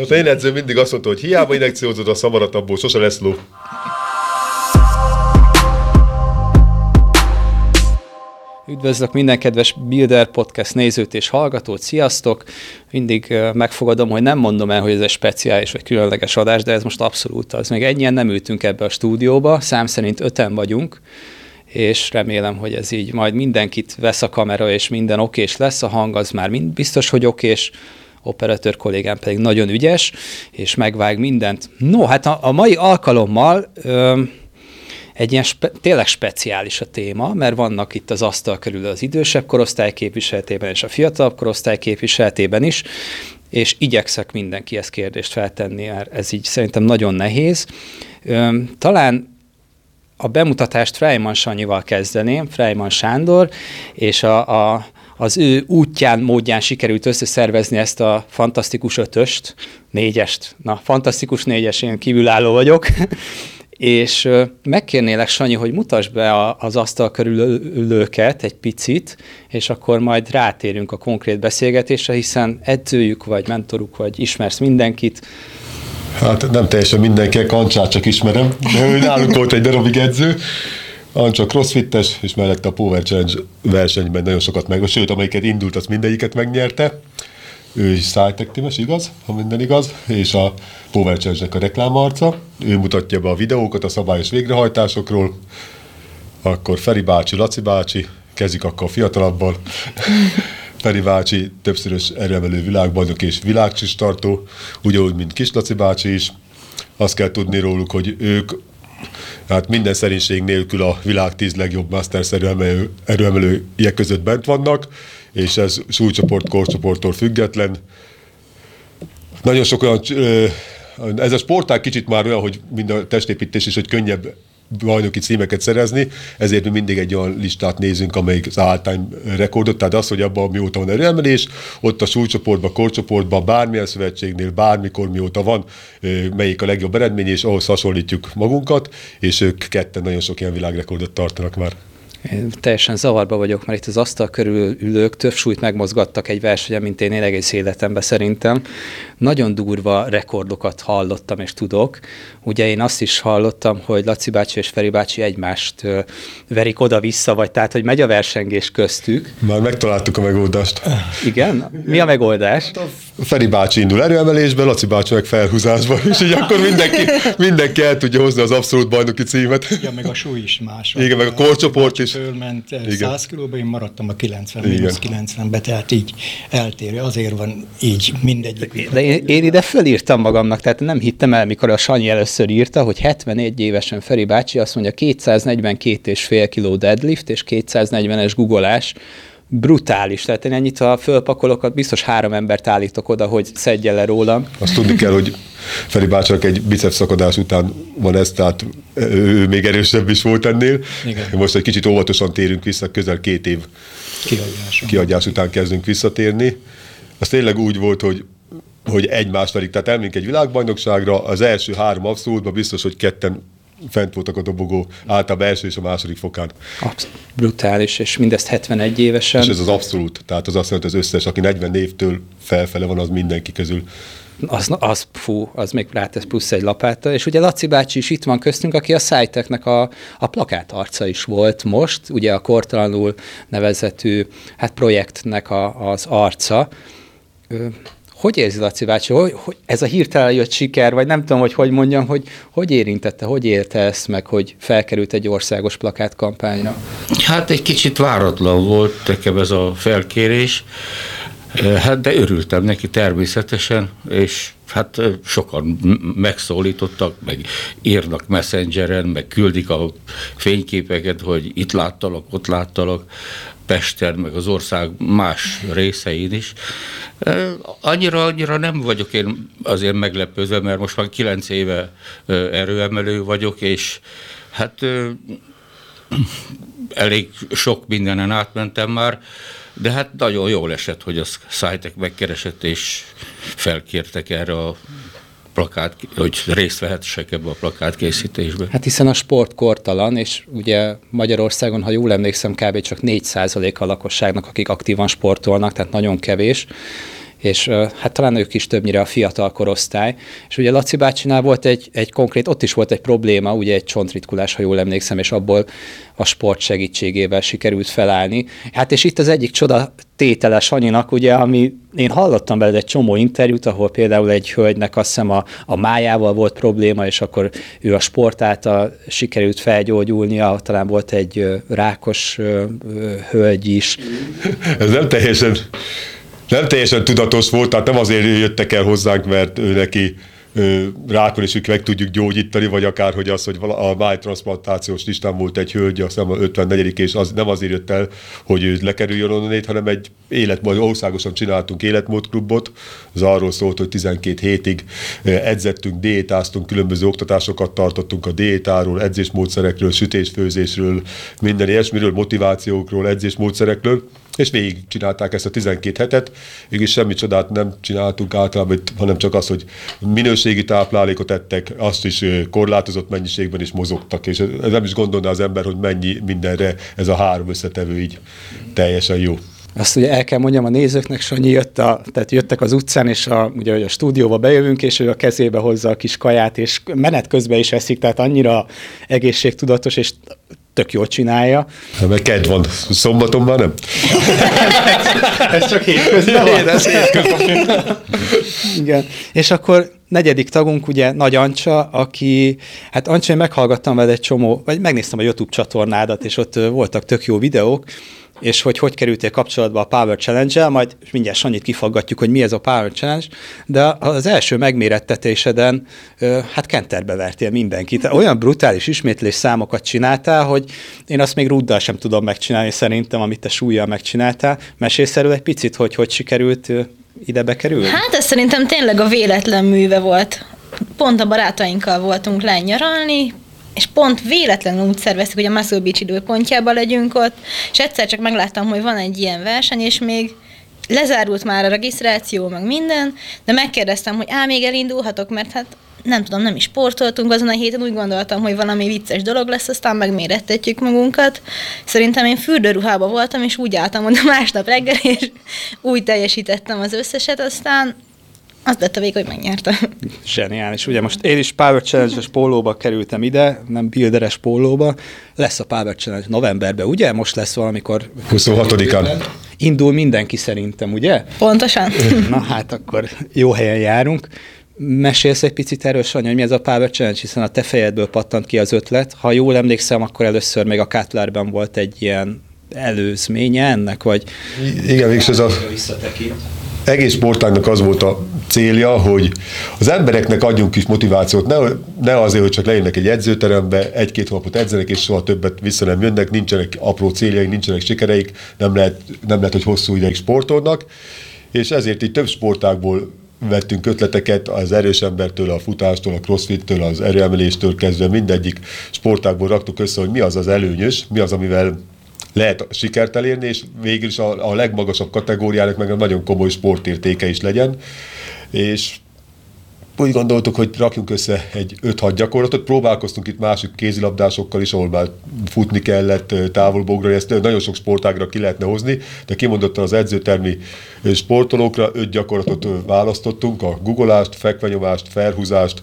Az én edző mindig azt mondta, hogy hiába injekciózod a szamarat, abból sose lesz ló. Üdvözlök minden kedves Builder Podcast nézőt és hallgatót, sziasztok! Mindig megfogadom, hogy nem mondom el, hogy ez egy speciális vagy különleges adás, de ez most abszolút az. Még ennyien nem ültünk ebbe a stúdióba, szám szerint öten vagyunk, és remélem, hogy ez így majd mindenkit vesz a kamera, és minden okés lesz, a hang az már mind biztos, hogy okés, operatőr kollégám pedig nagyon ügyes, és megvág mindent. No, hát a, a mai alkalommal... Ö, egy ilyen spe, tényleg speciális a téma, mert vannak itt az asztal körül az idősebb korosztály képviseletében és a fiatalabb korosztály képviseletében is, és igyekszek mindenkihez kérdést feltenni, mert ez így szerintem nagyon nehéz. Talán a bemutatást Freiman Sanyival kezdeném, Freiman Sándor, és a, a, az ő útján, módján sikerült összeszervezni ezt a fantasztikus ötöst, négyest. Na, fantasztikus négyes, én kívülálló vagyok. És megkérnélek, Sanyi, hogy mutasd be az asztal körülülőket egy picit, és akkor majd rátérünk a konkrét beszélgetésre, hiszen edzőjük vagy mentoruk vagy ismersz mindenkit. Hát nem teljesen mindenki, Kancsát csak ismerem, de ő nálunk volt egy darabig edző. Ancsa crossfittes, és mellette a Power Challenge versenyben nagyon sokat meg, sőt, amelyiket indult, azt mindegyiket megnyerte ő is szájtektimes, igaz? Ha minden igaz, és a Power Change-nek a reklámarca. Ő mutatja be a videókat a szabályos végrehajtásokról. Akkor Feri bácsi, Laci bácsi, kezdjük akkor a fiatalabbal. Feri bácsi többszörös erőemelő világbajnok és világcsistartó, ugyanúgy, mint Kis Laci bácsi is. Azt kell tudni róluk, hogy ők hát minden szerénység nélkül a világ tíz legjobb Masters erőemelő, erőemelőiek között bent vannak, és ez súlycsoport, korcsoporttól független. Nagyon sok olyan, ez a sportág kicsit már olyan, hogy mind a testépítés is, hogy könnyebb bajnoki címeket szerezni, ezért mi mindig egy olyan listát nézünk, amelyik az all-time rekordot, tehát az, hogy abban mióta van erőemelés, ott a súlycsoportban, korcsoportban, bármilyen szövetségnél, bármikor mióta van, melyik a legjobb eredmény, és ahhoz hasonlítjuk magunkat, és ők ketten nagyon sok ilyen világrekordot tartanak már. Én teljesen zavarba vagyok, mert itt az asztal körül ülők több súlyt megmozgattak egy versenyen, mint én, én egész életemben szerintem. Nagyon durva rekordokat hallottam és tudok. Ugye én azt is hallottam, hogy Laci bácsi és Feri bácsi egymást verik oda-vissza, vagy tehát, hogy megy a versengés köztük. Már megtaláltuk a megoldást. Igen? Mi a megoldás? Hát a Feri bácsi indul erőemelésbe, Laci bácsi meg felhúzásba, és így akkor mindenki, mindenki el tudja hozni az abszolút bajnoki címet. Igen, meg a súly is más. Igen, meg a korcsoport is. Fölment 100 kilóba, én maradtam a 90, mínusz 90-be, tehát így eltérő. Azért van így mindegyik. De én, én ide fölírtam magamnak, tehát nem hittem el, mikor a Sanyi először írta, hogy 71 évesen Feri bácsi azt mondja 242,5 kg deadlift és 240-es googolás, brutális. Tehát én ennyit, ha fölpakolok, biztos három embert állítok oda, hogy szedje le rólam. Azt tudni kell, hogy Feri bácsak egy biceps szakadás után van ez, tehát ő még erősebb is volt ennél. Igen. Most egy kicsit óvatosan térünk vissza, közel két év kiadás, kiadás után kezdünk visszatérni. Az tényleg úgy volt, hogy hogy egymás verik. Tehát elmink egy világbajnokságra, az első három abszolútban biztos, hogy ketten fent voltak a dobogó általában első és a második fokán. Abszolút brutális, és mindezt 71 évesen. És ez az abszolút, tehát az azt jelenti, az összes, aki 40 évtől felfele van, az mindenki közül. Az, az fú, az még rátesz plusz egy lapáta, és ugye Laci bácsi is itt van köztünk, aki a szájteknek a, a plakát arca is volt most, ugye a Kortalanul nevezetű hát projektnek a, az arca hogy érzi, Laci bácsi, hogy, hogy ez a hirtelen jött siker, vagy nem tudom, hogy hogy mondjam, hogy hogy érintette, hogy élte ezt meg, hogy felkerült egy országos plakátkampányra? Hát egy kicsit váratlan volt nekem ez a felkérés, eh, hát de örültem neki természetesen, és hát eh, sokan megszólítottak, meg írnak messengeren, meg küldik a fényképeket, hogy itt láttalak, ott láttalak. Pesten, meg az ország más részein is. Annyira, annyira nem vagyok én azért meglepődve, mert most már kilenc éve erőemelő vagyok, és hát elég sok mindenen átmentem már, de hát nagyon jól esett, hogy a Szájtek megkeresett, és felkértek erre a plakát, hogy részt vehetsek ebbe a plakát készítésbe. Hát hiszen a sport kortalan, és ugye Magyarországon, ha jól emlékszem, kb. csak 4% a lakosságnak, akik aktívan sportolnak, tehát nagyon kevés és hát talán ők is többnyire a fiatal korosztály. És ugye Laci bácsinál volt egy, egy konkrét, ott is volt egy probléma, ugye egy csontritkulás, ha jól emlékszem, és abból a sport segítségével sikerült felállni. Hát és itt az egyik csoda tétele Sanyinak, ugye, ami én hallottam belőle egy csomó interjút, ahol például egy hölgynek azt hiszem a, a májával volt probléma, és akkor ő a sport által sikerült felgyógyulnia, talán volt egy rákos hölgy is. Ez nem teljesen, nem teljesen tudatos volt, tehát nem azért jöttek el hozzánk, mert ő neki rákon is meg tudjuk gyógyítani, vagy akár, hogy az, hogy a májtransplantációs listán volt egy hölgy, azt hiszem a 54 és az nem azért jött el, hogy ő lekerüljön onnét, hanem egy életmód, országosan csináltunk életmódklubot, az arról szólt, hogy 12 hétig edzettünk, diétáztunk, különböző oktatásokat tartottunk a diétáról, edzésmódszerekről, sütésfőzésről, minden ilyesmiről, motivációkról, edzésmódszerekről, és végig csinálták ezt a 12 hetet, is semmi csodát nem csináltunk általában, hanem csak az, hogy minőségi táplálékot ettek, azt is korlátozott mennyiségben is mozogtak, és nem is gondolná az ember, hogy mennyi mindenre ez a három összetevő így teljesen jó. Azt ugye el kell mondjam a nézőknek, Sanyi jött a, tehát jöttek az utcán, és a, ugye, a stúdióba bejövünk, és ő a kezébe hozza a kis kaját, és menet közben is eszik, tehát annyira egészségtudatos, és tök jól csinálja. Hát meg kedv van, szombaton már nem? ez csak hétközben van. Ez hétközben. Igen. És akkor negyedik tagunk ugye Nagy Ancsa, aki, hát Ancsa, én meghallgattam veled egy csomó, vagy megnéztem a YouTube csatornádat, és ott voltak tök jó videók, és hogy hogy kerültél kapcsolatba a Power Challenge-el, majd mindjárt annyit kifaggatjuk, hogy mi ez a Power Challenge, de az első megmérettetéseden hát kenterbe vertél mindenkit. Olyan brutális ismétlés számokat csináltál, hogy én azt még rúddal sem tudom megcsinálni szerintem, amit te súlyjal megcsináltál. Mesélsz egy picit, hogy hogy sikerült ide bekerülni? Hát ez szerintem tényleg a véletlen műve volt. Pont a barátainkkal voltunk lenyaralni, és pont véletlenül úgy szerveztük, hogy a Muscle Beach időpontjában legyünk ott, és egyszer csak megláttam, hogy van egy ilyen verseny, és még lezárult már a regisztráció, meg minden, de megkérdeztem, hogy á, még elindulhatok, mert hát nem tudom, nem is sportoltunk azon a héten, úgy gondoltam, hogy valami vicces dolog lesz, aztán megmérettetjük magunkat. Szerintem én fürdőruhában voltam, és úgy álltam oda másnap reggel, és úgy teljesítettem az összeset, aztán az lett a vég, hogy megnyertem. Zseniális. Ugye most én is Power Challenge-es pólóba kerültem ide, nem builderes pólóba. Lesz a Power Challenge novemberben, ugye? Most lesz valamikor... 26-án. Indul mindenki szerintem, ugye? Pontosan. Na hát akkor jó helyen járunk. Mesélsz egy picit erről, Sanyi, hogy mi ez a Power Challenge, hiszen a te fejedből pattant ki az ötlet. Ha jól emlékszem, akkor először még a Kátlerben volt egy ilyen előzménye ennek, vagy... Igen, végül ez a... Visszatekint egész sportágnak az volt a célja, hogy az embereknek adjunk kis motivációt, ne, ne azért, hogy csak lejönnek egy edzőterembe, egy-két hónapot edzenek, és soha többet vissza nem jönnek, nincsenek apró céljaik, nincsenek sikereik, nem lehet, nem lehet hogy hosszú ideig sportolnak, és ezért így több sportágból vettünk ötleteket az erős embertől, a futástól, a crossfittől, az erőemeléstől kezdve mindegyik sportágból raktuk össze, hogy mi az az előnyös, mi az, amivel lehet sikert elérni, és végül is a, a legmagasabb kategóriának meg a nagyon komoly sportértéke is legyen. És úgy gondoltuk, hogy rakjunk össze egy 5-6 gyakorlatot, próbálkoztunk itt másik kézilabdásokkal is, ahol már futni kellett, távolbogra, ezt nagyon sok sportágra ki lehetne hozni, de kimondottan az edzőtermi sportolókra öt gyakorlatot választottunk, a guggolást, fekvenyomást, felhúzást,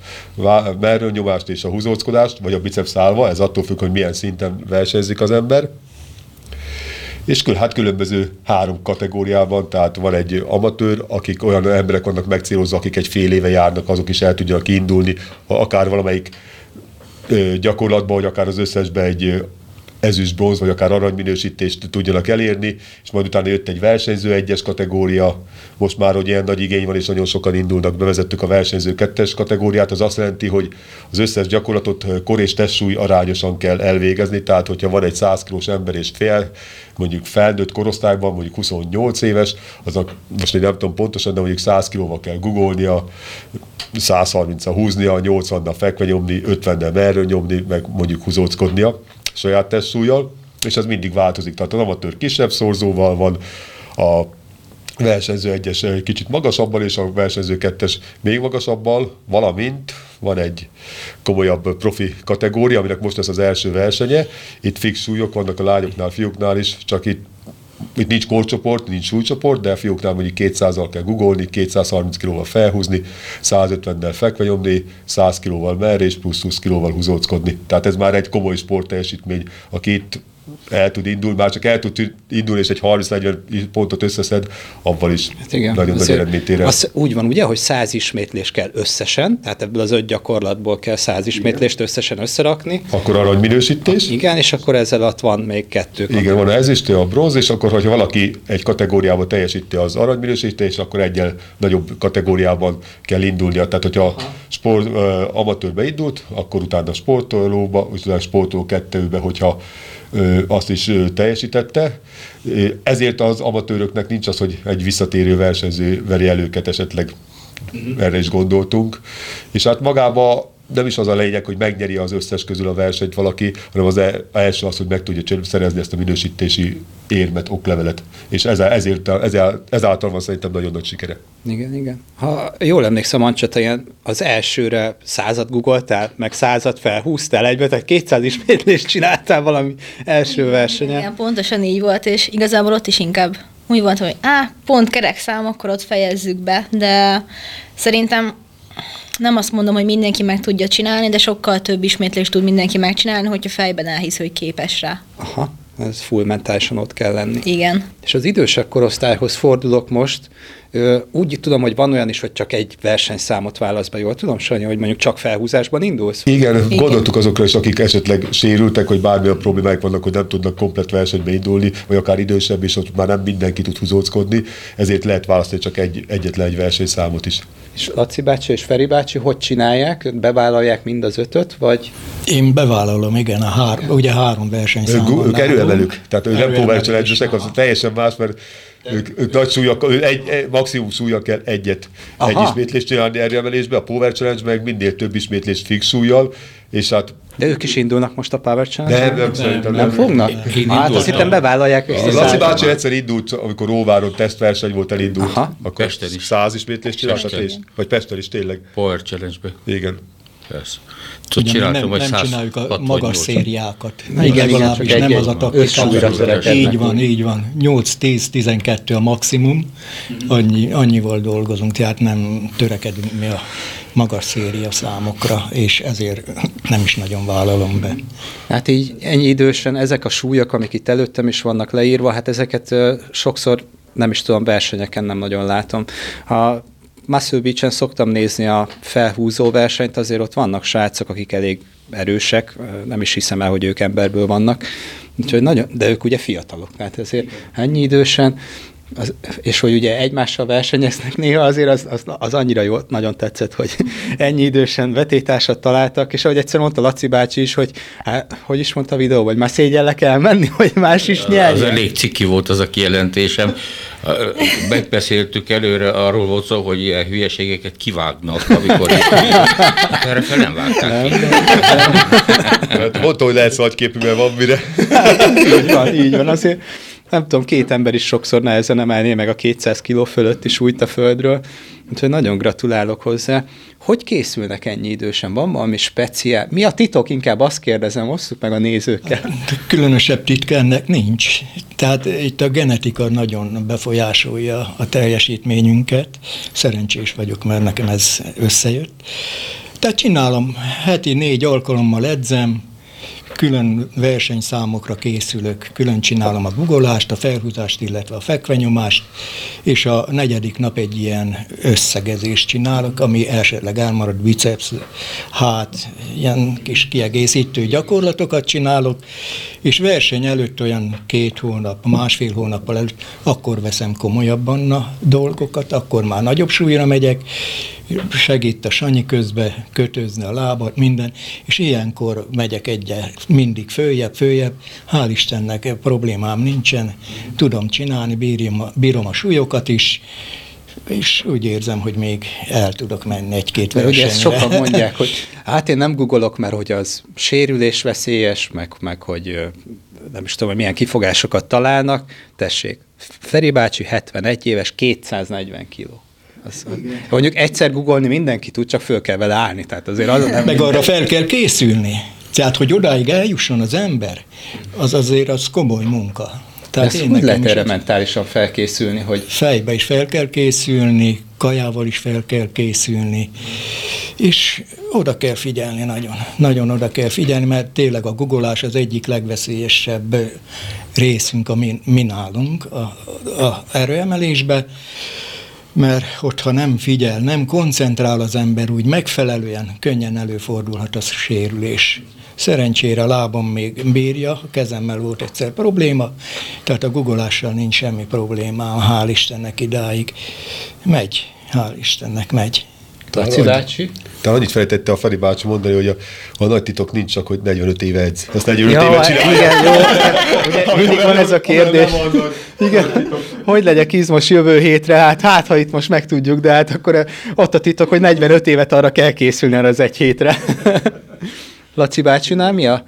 merőnyomást és a húzóckodást, vagy a biceps állva, ez attól függ, hogy milyen szinten versenyzik az ember és hát különböző három kategóriában, tehát van egy amatőr, akik olyan emberek vannak megcélozva, akik egy fél éve járnak, azok is el tudjanak indulni, akár valamelyik gyakorlatban, vagy akár az összesbe egy ezüst, bronz, vagy akár aranyminősítést tudjanak elérni, és majd utána jött egy versenyző egyes kategória, most már, hogy ilyen nagy igény van, és nagyon sokan indulnak, bevezettük a versenyző kettes kategóriát, az azt jelenti, hogy az összes gyakorlatot kor és testsúly arányosan kell elvégezni, tehát hogyha van egy 100 kilós ember és fél, mondjuk felnőtt korosztályban, mondjuk 28 éves, aznak most én nem tudom pontosan, de mondjuk 100 kilóval kell googolnia, 130-a húznia, 80-nal fekve nyomni, 50-nel merről nyomni, meg mondjuk húzóckodnia saját testsúlyjal, és ez mindig változik. Tehát az amatőr kisebb szorzóval van, a versenyző egyes kicsit magasabbal, és a versenyző kettes még magasabbal, valamint van egy komolyabb profi kategória, aminek most lesz az első versenye. Itt fix súlyok vannak a lányoknál, fiúknál is, csak itt itt nincs korcsoport, nincs súlycsoport, de a fiúknál mondjuk 200-al kell googolni, 230 kilóval felhúzni, 150-nel fekve nyomni, 100 kilóval merés, plusz 20 kilóval húzóckodni. Tehát ez már egy komoly sportteljesítmény. Aki itt el tud indulni, már csak el tud indulni, és egy 30-40 pontot összeszed, abban is Hát igen. nagyon nagy eredményt ér. Az úgy van, ugye, hogy száz ismétlés kell összesen, tehát ebből az öt gyakorlatból kell száz ismétlést összesen összerakni. Akkor arany minősítés. Igen, és akkor ezzel alatt van még kettő. Igen, van a ezüstő, a bronz, és akkor, hogyha valaki egy kategóriában teljesíti az aranyminősítést, akkor egyel nagyobb kategóriában kell indulnia. Tehát, hogyha sport, uh, amatőrbe indult, akkor utána sportolóba, utána sportoló kettőbe, hogyha azt is teljesítette. Ezért az amatőröknek nincs az, hogy egy visszatérő versenyző veri el őket esetleg erre is gondoltunk. És hát magába nem is az a lényeg, hogy megnyeri az összes közül a versenyt valaki, hanem az e- első az, hogy meg tudja szerezni ezt a minősítési érmet, oklevelet. És ezzel, ezért, ezáltal van szerintem nagyon nagy sikere. Igen, igen. Ha jól emlékszem, Ancsa, te ilyen az elsőre százat googoltál, meg százat felhúztál egybe, tehát 200 ismétlést csináltál valami első versenyen. Igen, pontosan így volt, és igazából ott is inkább úgy volt, hogy á, pont kerek szám, akkor ott fejezzük be, de szerintem nem azt mondom, hogy mindenki meg tudja csinálni, de sokkal több ismétlést tud mindenki megcsinálni, hogyha fejben elhisz, hogy képes rá. Aha, ez full mentálisan ott kell lenni. Igen. És az idősebb korosztályhoz fordulok most. Úgy tudom, hogy van olyan is, hogy csak egy versenyszámot válasz be. Jól tudom, Sanyi, hogy mondjuk csak felhúzásban indulsz? Igen, Igen. Gondoltuk azokra is, akik esetleg sérültek, hogy bármilyen problémák vannak, hogy nem tudnak komplet versenybe indulni, vagy akár idősebb, és ott már nem mindenki tud húzóckodni, ezért lehet választani csak egy, egyetlen egy versenyszámot is. És Laci bácsi és Feri bácsi hogy csinálják? Bevállalják mind az ötöt, vagy Én bevállalom, igen, a hár, ugye három Ők, versenyszám gu- van ők nálunk. erőemelők, tehát ők nem próbálják csinálni, az teljesen más, mert ők, ők nagy súlyak, ő egy, egy, maximum súlya kell egyet, Aha. egy ismétlést csinálni erőemelésbe, a Power Challenge meg minél több ismétlést fix súlyjal, és hát de ők is indulnak most a Power Challenge? nem, nem, szerintem Nem fognak? Én Hát azt hittem bevállalják. A Laci bácsi egyszer indult, amikor Róváron tesztverseny volt, elindult. Aha. Akkor Pesten is. száz ismétlést csináltat, Pesten. és, vagy Pesten is tényleg. Power Challenge-be. Igen. Persze. Tudod, Ugye, nem, nem 100 csináljuk a 68. magas szériákat. Na igen, igen, Legalábbis csak nem egy- az a taktika. Így van, így van. 8-10-12 a maximum, annyi, annyival dolgozunk, tehát nem törekedünk mi a magas széria számokra, és ezért nem is nagyon vállalom be. Hát így ennyi idősen ezek a súlyok, amik itt előttem is vannak leírva, hát ezeket sokszor nem is tudom, versenyeken nem nagyon látom. Ha Muscle Beach-en szoktam nézni a felhúzó versenyt, azért ott vannak srácok, akik elég erősek, nem is hiszem el, hogy ők emberből vannak, Úgyhogy nagyon, de ők ugye fiatalok, tehát ezért ennyi idősen, az, és hogy ugye egymással versenyeznek néha, azért az, az, az annyira jó, nagyon tetszett, hogy ennyi idősen vetétársat találtak, és ahogy egyszer mondta Laci bácsi is, hogy hát, hogy is mondta a videó, hogy már szégyellek elmenni, hogy más is Az nyerjen. elég ciki volt az a kijelentésem. Megbeszéltük előre, arról volt szó, hogy ilyen hülyeségeket kivágnak, amikor erre fel nem vágták ki. Hát mondta, hogy lehet szagyképű, mert van mire. így van, így van. Azért nem tudom, két ember is sokszor nehezen emelné meg a 200 kiló fölött is újt a földről, úgyhogy nagyon gratulálok hozzá. Hogy készülnek ennyi idősen? Van valami speciál? Mi a titok? Inkább azt kérdezem, osszuk meg a nézőkkel. Különösebb titka ennek nincs. Tehát itt a genetika nagyon befolyásolja a teljesítményünket. Szerencsés vagyok, mert nekem ez összejött. Tehát csinálom, heti négy alkalommal edzem, külön versenyszámokra készülök, külön csinálom a guggolást, a felhúzást, illetve a fekvenyomást, és a negyedik nap egy ilyen összegezést csinálok, ami esetleg elmarad biceps, hát ilyen kis kiegészítő gyakorlatokat csinálok, és verseny előtt olyan két hónap, másfél hónappal előtt, akkor veszem komolyabban a dolgokat, akkor már nagyobb súlyra megyek, segít a Sanyi közbe kötözni a lábat, minden, és ilyenkor megyek egyel mindig följebb, följebb, hál' Istennek problémám nincsen, tudom csinálni, bírom, a- bírom a súlyokat is, és úgy érzem, hogy még el tudok menni egy-két Mert ugye versenyre. ezt sokan mondják, hogy hát én nem googolok, mert hogy az sérülés veszélyes, meg, meg hogy nem is tudom, hogy milyen kifogásokat találnak. Tessék, Feri bácsi 71 éves, 240 kiló. Az, mondjuk egyszer googolni mindenki tud, csak föl kell vele állni. Tehát azért az nem Meg arra fel kell készülni. Tehát, hogy odáig eljusson az ember, az azért az komoly munka. Tehát ezt hogy lehet erre mentálisan felkészülni? Hogy... Fejbe is fel kell készülni, kajával is fel kell készülni, és oda kell figyelni nagyon. Nagyon oda kell figyelni, mert tényleg a googolás az egyik legveszélyesebb részünk, amin mi nálunk a, a erőemelésbe, mert ott, ha nem figyel, nem koncentrál az ember úgy megfelelően, könnyen előfordulhat a sérülés. Szerencsére lábam még bírja, a kezemmel volt egyszer probléma, tehát a guggolással nincs semmi probléma, hál' Istennek idáig. Megy, hál' Istennek megy. Laci bácsi? Te annyit felejtette a Feri bácsi mondani, hogy a, a nagy titok nincs csak, hogy 45 éve edz. Azt 45 ja, éve csinálja. Igen, jó. Ugye, mindig van ez a kérdés. Igen, hogy legyek izmos jövő hétre, hát, hát ha itt most megtudjuk, de hát akkor ott a titok, hogy 45 évet arra kell készülni az egy hétre. Laci bácsinál mi a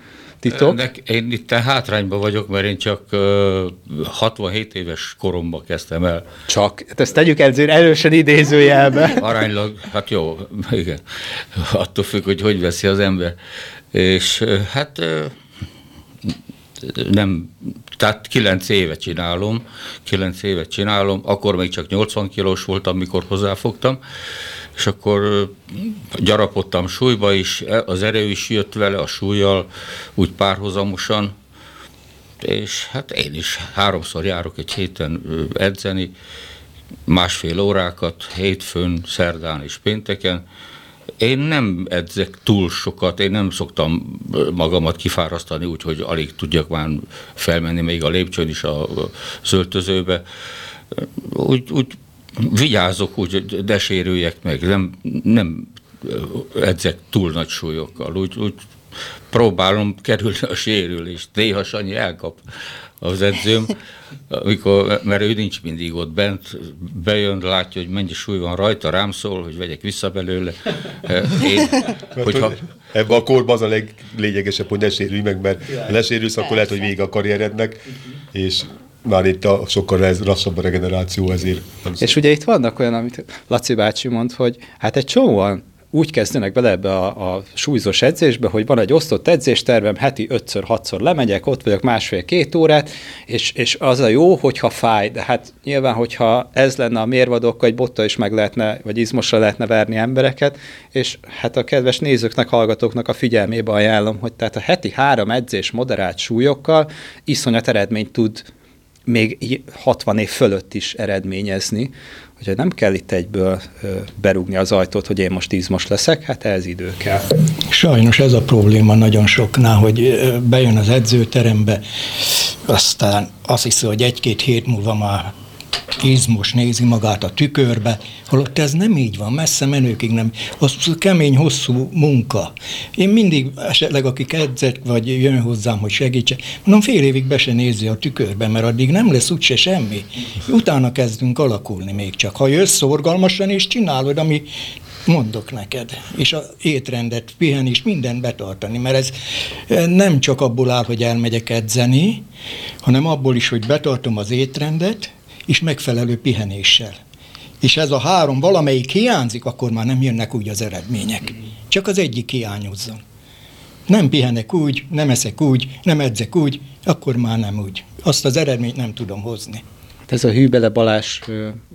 titok? Nek, én itt hátrányban vagyok, mert én csak uh, 67 éves koromban kezdtem el. Csak? Hát ezt tegyük előzően erősen idézőjelbe. Aránylag, hát jó, igen. Attól függ, hogy hogy veszi az ember. És hát nem, tehát kilenc éve csinálom, kilenc éve csinálom, akkor még csak 80 kilós voltam, mikor hozzáfogtam, és akkor gyarapodtam súlyba is, e, az erő is jött vele, a súlyjal úgy párhuzamosan, és hát én is háromszor járok egy héten edzeni, másfél órákat, hétfőn, szerdán és pénteken. Én nem edzek túl sokat, én nem szoktam magamat kifárasztani úgy, hogy alig tudjak már felmenni még a lépcsőn is a zöltözőbe. Úgy, úgy vigyázok úgy, hogy ne sérüljek meg, nem, nem edzek túl nagy súlyokkal, úgy, úgy próbálom kerülni a sérülést. Néha Sanyi elkap az edzőm, amikor, mert ő nincs mindig ott bent, bejön, látja, hogy mennyi súly van rajta, rám szól, hogy vegyek vissza belőle. Én, hogyha... Ebben a korban az a leglényegesebb, hogy ne sérülj meg, mert ha lesérülsz, akkor lehet, hogy vége a karrierednek, és már itt a sokkal lassabb a regeneráció ezért. És ugye itt vannak olyan, amit Laci bácsi mond, hogy hát egy csomóan úgy kezdenek bele ebbe a, a súlyzós edzésbe, hogy van egy osztott edzéstervem, heti 5-6-szor lemegyek, ott vagyok másfél-két órát, és, és az a jó, hogyha fáj, de hát nyilván, hogyha ez lenne a mérvadók, egy botta is meg lehetne, vagy izmosra lehetne verni embereket, és hát a kedves nézőknek, hallgatóknak a figyelmébe ajánlom, hogy tehát a heti három edzés moderált súlyokkal iszonyat eredményt tud még 60 év fölött is eredményezni, hogy nem kell itt egyből berúgni az ajtót, hogy én most izmos leszek, hát ez idő kell. Sajnos ez a probléma nagyon soknál, hogy bejön az edzőterembe, aztán azt hiszi, hogy egy-két hét múlva már izmos nézi magát a tükörbe, holott ez nem így van, messze menőkig nem. Az kemény, hosszú munka. Én mindig esetleg, akik edzett, vagy jön hozzám, hogy segítse, mondom, fél évig be se nézi a tükörbe, mert addig nem lesz úgyse semmi. Utána kezdünk alakulni még csak. Ha jössz szorgalmasan, és csinálod, ami mondok neked, és a étrendet, pihenés, mindent betartani, mert ez nem csak abból áll, hogy elmegyek edzeni, hanem abból is, hogy betartom az étrendet, és megfelelő pihenéssel. És ez a három valamelyik hiányzik, akkor már nem jönnek úgy az eredmények. Csak az egyik hiányozzon. Nem pihenek úgy, nem eszek úgy, nem edzek úgy, akkor már nem úgy. Azt az eredményt nem tudom hozni. Hát ez a hűbele balás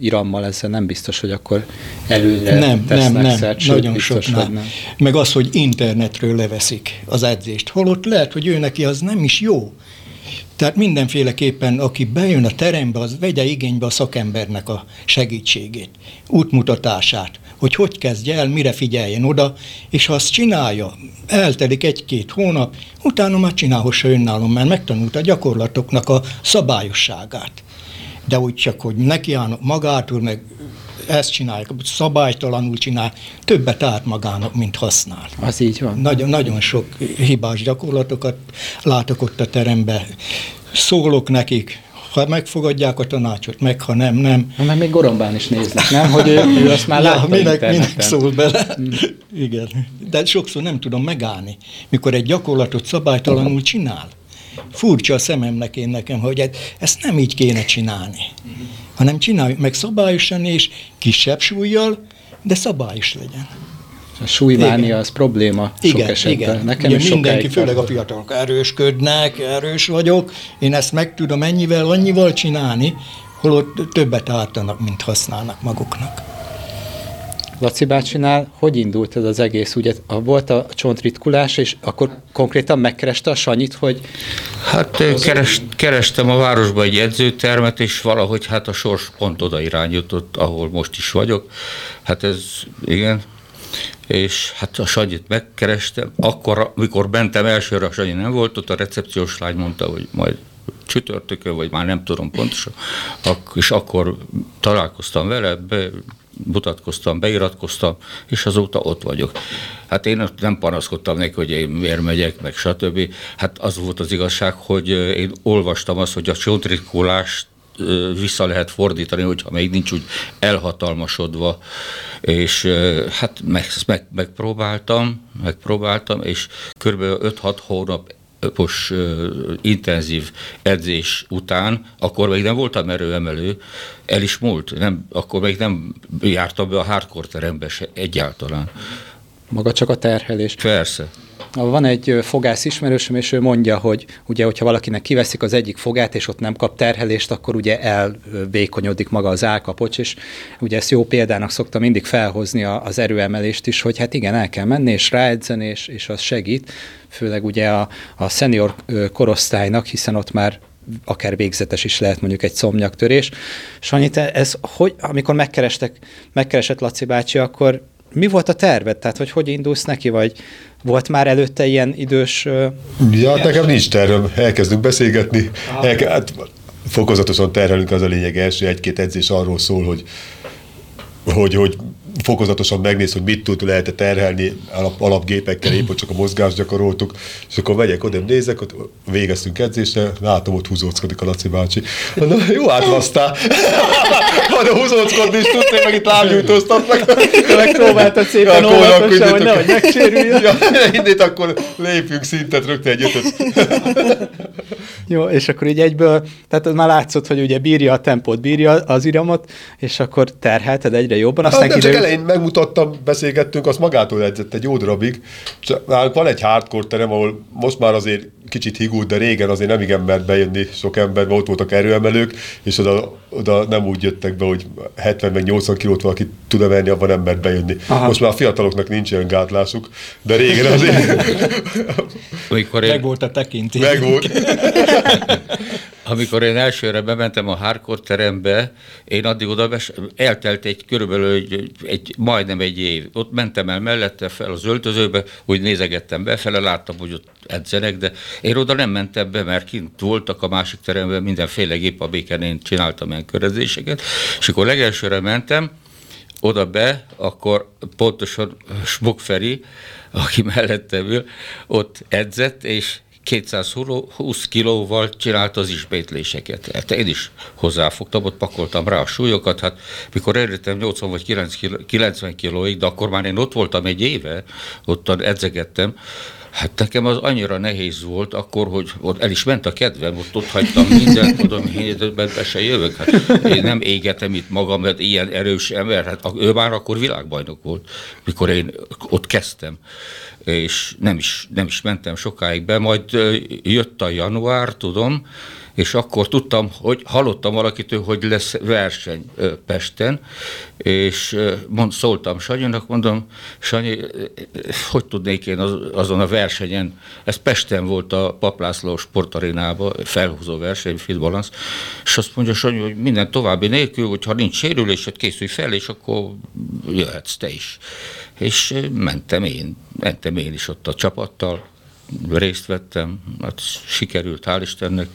irammal ezzel nem biztos, hogy akkor előre Nem, nem, nem, szert, nagyon biztos, sok nem. Meg az, hogy internetről leveszik az edzést. Holott lehet, hogy ő neki az nem is jó. Tehát mindenféleképpen, aki bejön a terembe, az vegye igénybe a szakembernek a segítségét, útmutatását, hogy hogy kezdje el, mire figyeljen oda, és ha azt csinálja, eltelik egy-két hónap, utána már csinálhassa önállom, mert megtanult a gyakorlatoknak a szabályosságát. De úgy csak, hogy nekiállnak magától, meg ezt csinálják, szabálytalanul csinál, többet árt magának, mint használ. Az így van. Nagyon, nagyon sok hibás gyakorlatokat látok ott a teremben. Szólok nekik, ha megfogadják a tanácsot, meg ha nem, nem. Na, mert még Gorombán is néznek, nem? Hogy ő, ő azt már látta ja, minek, minek szól bele. Mm. Igen. De sokszor nem tudom megállni, mikor egy gyakorlatot szabálytalanul csinál. Furcsa a szememnek én nekem, hogy ezt nem így kéne csinálni hanem csináljuk meg szabályosan és kisebb súlyjal, de szabályos legyen. A súlymánia az probléma sok Igen, esetben. igen. Nekem Ugye is mindenki, főleg a fiatalok erősködnek, erős vagyok, én ezt meg tudom ennyivel, annyival csinálni, holott többet ártanak, mint használnak maguknak. Laci bácsinál hogy indult ez az egész? Ugye volt a csontritkulás, és akkor konkrétan megkereste a Sanyit, hogy Hát ö, keres, kerestem a városba egy edzőtermet, és valahogy hát a sors pont oda irányított, ahol most is vagyok. Hát ez, igen. És hát a Sanyit megkerestem. Akkor, amikor mentem elsőre, a Sanyi nem volt ott, a recepciós lány mondta, hogy majd csütörtökön, vagy már nem tudom pontosan, és akkor találkoztam vele, be, mutatkoztam, beiratkoztam, és azóta ott vagyok. Hát én nem panaszkodtam neki, hogy én miért megyek, meg stb. Hát az volt az igazság, hogy én olvastam azt, hogy a csontrikulást ö, vissza lehet fordítani, hogyha még nincs úgy elhatalmasodva, és hát meg, meg, megpróbáltam, megpróbáltam, és kb. 5-6 hónap uh, intenzív edzés után, akkor még nem voltam erőemelő, el is múlt, nem, akkor még nem jártam be a hardcore terembe se egyáltalán. maga csak a terhelés. Persze. Van egy fogász ismerősöm, és ő mondja, hogy ugye, hogyha valakinek kiveszik az egyik fogát, és ott nem kap terhelést, akkor ugye elvékonyodik maga az állkapocs, és ugye ezt jó példának szoktam mindig felhozni az erőemelést is, hogy hát igen, el kell menni, és ráedzeni, és, és az segít, főleg ugye a, a senior ö, korosztálynak, hiszen ott már akár végzetes is lehet mondjuk egy szomnyaktörés. Sanyi, te ez hogy, amikor megkerestek, megkeresett Laci bácsi, akkor mi volt a terved? Tehát, hogy hogy indulsz neki, vagy volt már előtte ilyen idős... Ja, hát nekem nincs tervem, elkezdünk beszélgetni, elke, hát fokozatosan terhelünk, az a lényeg első egy-két edzés arról szól, hogy, hogy, hogy fokozatosan megnéz, hogy mit tud lehet terhelni alap, alapgépekkel, épp csak a mozgást gyakoroltuk, és akkor megyek oda, nézek, ott végeztünk edzésre, látom, ott húzóckodik a Laci bácsi. Na, jó. Ha de húzóckodni is tudsz, én meg itt lábnyújtóztatlak. Megpróbáltad szépen Akkor óvatosan, hogy nehogy megsérüljön. Ja, innét akkor lépjünk szintet, rögtön egy ötöt. Jó, és akkor így egyből, tehát már látszott, hogy ugye bírja a tempót, bírja az iramot, és akkor terhelted egyre jobban, Hát aztán nem csak kiderült, elején megmutattam, beszélgettünk, az magától edzett egy jó darabig. Csak van egy hardcore terem, ahol most már azért kicsit higult, de régen azért nem igen mert bejönni sok ember, mert ott voltak erőemelők, és oda, oda nem úgy jöttek be, hogy 70 meg 80 kilót valaki tud emelni, abban nem mert bejönni. Aha. Most már a fiataloknak nincs ilyen gátlásuk, de régen azért Amikor Meg én, volt a tekintés. meg volt. amikor én elsőre bementem a hardcore terembe, én addig oda eltelt egy körülbelül egy, egy, majdnem egy év. Ott mentem el mellette fel az öltözőbe, úgy nézegettem befele, láttam, hogy ott edzenek, de én oda nem mentem be, mert kint voltak a másik teremben mindenféle gép a béken, én csináltam ilyen körözéseket, és akkor legelsőre mentem, oda be, akkor pontosan Smok Feri, aki mellettem ül, ott edzett, és 220 kilóval csinálta az ismétléseket. Hát én is hozzáfogtam, ott pakoltam rá a súlyokat, hát mikor elértem 80 vagy 9 kiló- 90 kilóig, de akkor már én ott voltam egy éve, ott edzegettem, Hát nekem az annyira nehéz volt akkor, hogy ott el is ment a kedvem, ott ott hagytam mindent, mondom, én be se jövök. Hát én nem égetem itt magam, mert ilyen erős ember, hát ő már akkor világbajnok volt, mikor én ott kezdtem és nem is, nem is mentem sokáig be, majd jött a január, tudom, és akkor tudtam, hogy hallottam valakitől, hogy lesz verseny Pesten, és mond, szóltam Sanyinak, mondom, Sanyi, hogy tudnék én az, azon a versenyen, ez Pesten volt a Paplászló sportarénában, felhúzó verseny, Fit Balance, és azt mondja Sanyi, hogy minden további nélkül, hogyha nincs sérülésed, készülj fel, és akkor jöhetsz te is. És mentem én, mentem én is ott a csapattal, részt vettem, hát sikerült, hál' Istennek.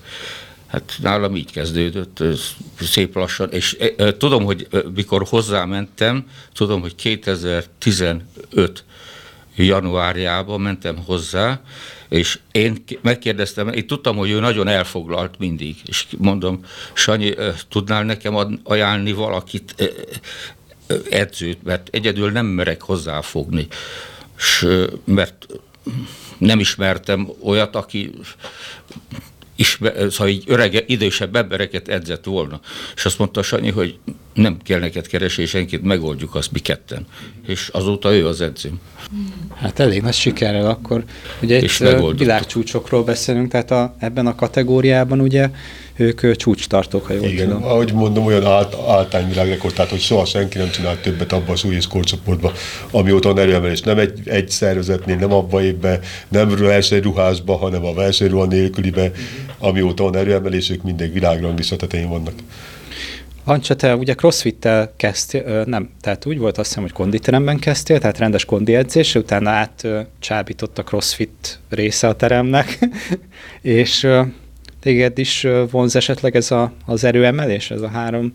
Hát nálam így kezdődött, ez szép lassan, és e, e, tudom, hogy e, mikor hozzámentem, tudom, hogy 2015 januárjában mentem hozzá, és én megkérdeztem, én tudtam, hogy ő nagyon elfoglalt mindig, és mondom, Sanyi, tudnál nekem ajánlni valakit, edzőt, mert egyedül nem merek hozzáfogni, S, mert nem ismertem olyat, aki ismer, szóval így örege, idősebb embereket edzett volna. És azt mondta Sanyi, hogy nem kell neked keresni senkit, megoldjuk azt mi ketten. És azóta ő az edzőm. Hát elég nagy sikerrel akkor. Ugye És itt világcsúcsokról beszélünk, tehát a, ebben a kategóriában ugye ők ö, csúcstartók, ha jól Igen, tudom. ahogy mondom, olyan ált, általány világrekord, tehát hogy soha senki nem csinált többet abban a súly és korcsoportban, amióta van erőemelés. Nem egy, egy szervezetnél, nem abba évben, nem versenyruhásba, hanem a versenyruha nélkülibe, amióta van erőemelés, ők mindig világranglista tetején vannak. Ancsa, te ugye crossfit-tel kezdtél, nem, tehát úgy volt azt hiszem, hogy konditeremben kezdtél, tehát rendes kondi edzés, utána át ö, csábított a crossfit része a teremnek, és téged is vonz esetleg ez a, az erőemelés, ez a három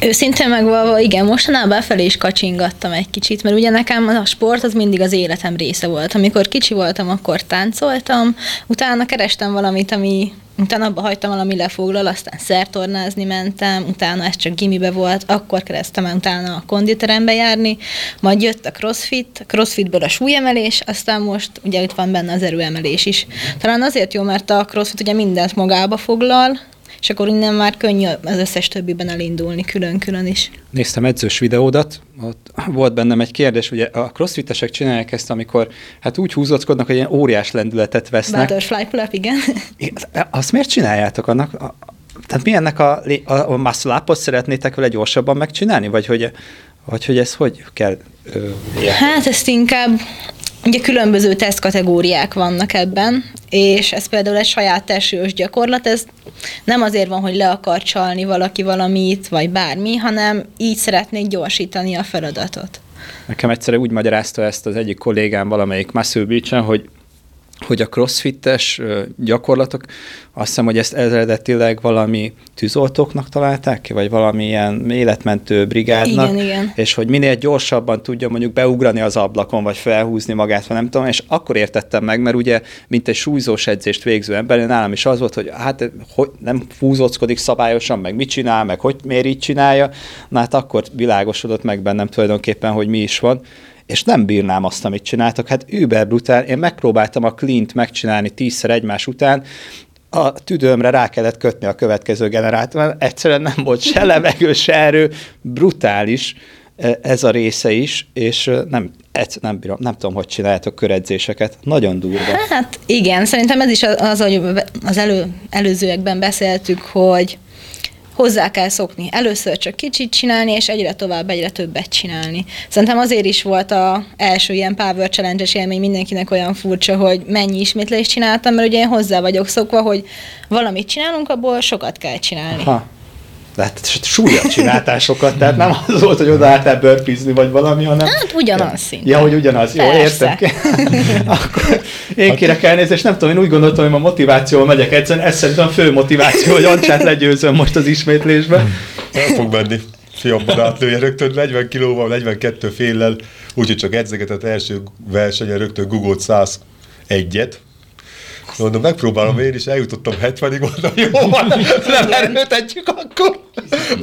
Őszintén megvalva, igen, mostanában felé is kacsingattam egy kicsit, mert ugye nekem a sport az mindig az életem része volt. Amikor kicsi voltam, akkor táncoltam, utána kerestem valamit, ami utána abba hagytam valami lefoglal, aztán szertornázni mentem, utána ez csak gimibe volt, akkor kezdtem el utána a konditerembe járni, majd jött a crossfit, a crossfitből a súlyemelés, aztán most ugye itt van benne az erőemelés is. Talán azért jó, mert a crossfit ugye mindent magába foglal, és akkor innen már könnyű az összes többiben elindulni külön-külön is. néztem edzős videódat, ott volt bennem egy kérdés, ugye a crossfitesek csinálják ezt, amikor hát úgy húzóckodnak, hogy ilyen óriás lendületet vesznek. Butterfly pull-up, igen. Azt miért csináljátok annak? a- Tehát mi ennek a, a, a muscle szeretnétek vele gyorsabban megcsinálni? Vagy hogy, vagy hogy ez hogy kell ö, ilyen? Hát ezt inkább, ugye különböző tesztkategóriák vannak ebben, és ez például egy saját testős gyakorlat, ez nem azért van, hogy le akar csalni valaki valamit, vagy bármi, hanem így szeretnék gyorsítani a feladatot. Nekem egyszerűen úgy magyarázta ezt az egyik kollégám valamelyik Muscle hogy hogy a crossfittes ö, gyakorlatok, azt hiszem, hogy ezt eredetileg valami tűzoltóknak találták ki, vagy valamilyen életmentő brigádnak, Igen, igen. és hogy minél gyorsabban tudja mondjuk beugrani az ablakon, vagy felhúzni magát, vagy nem tudom, és akkor értettem meg, mert ugye, mint egy súlyzós edzést végző ember, nálam is az volt, hogy hát hogy nem fúzóckodik szabályosan, meg mit csinál, meg hogy miért így csinálja, na hát akkor világosodott meg bennem tulajdonképpen, hogy mi is van, és nem bírnám azt, amit csináltak. Hát über brutál. Én megpróbáltam a cleant megcsinálni tízszer egymás után, a tüdőmre rá kellett kötni a következő generátort, mert egyszerűen nem volt se levegő, se erő, brutális eh, ez a része is, és eh, nem, egyszer nem bírom, nem tudom, hogy csináljátok köredzéseket. Nagyon durva. Hát igen, szerintem ez is az, az hogy az elő, előzőekben beszéltük, hogy hozzá kell szokni. Először csak kicsit csinálni, és egyre tovább, egyre többet csinálni. Szerintem azért is volt a első ilyen Power Challenge-es élmény mindenkinek olyan furcsa, hogy mennyi ismétlést csináltam, mert ugye én hozzá vagyok szokva, hogy valamit csinálunk, abból sokat kell csinálni. Ha. De hát súlyat csináltál sokat, tehát nem az volt, hogy odaálltál burpeezni, vagy valami, hanem... Hát ugyanaz szinte. Ja, hogy ugyanaz. Jó, Persze. értem. Akkor én kérek elnézést, nem tudom, én úgy gondoltam, hogy ma motivációval megyek egyszerűen, ez szerintem a fő motiváció, hogy Ancsát legyőzöm most az ismétlésben. El fog menni. Fiam barátlője rögtön 40 kilóval, 42 féllel, úgyhogy csak edzegetett első versenyen rögtön Google 101-et. Mondom, megpróbálom én is, eljutottam 70-ig, mondom, jó van, nem erőtetjük akkor.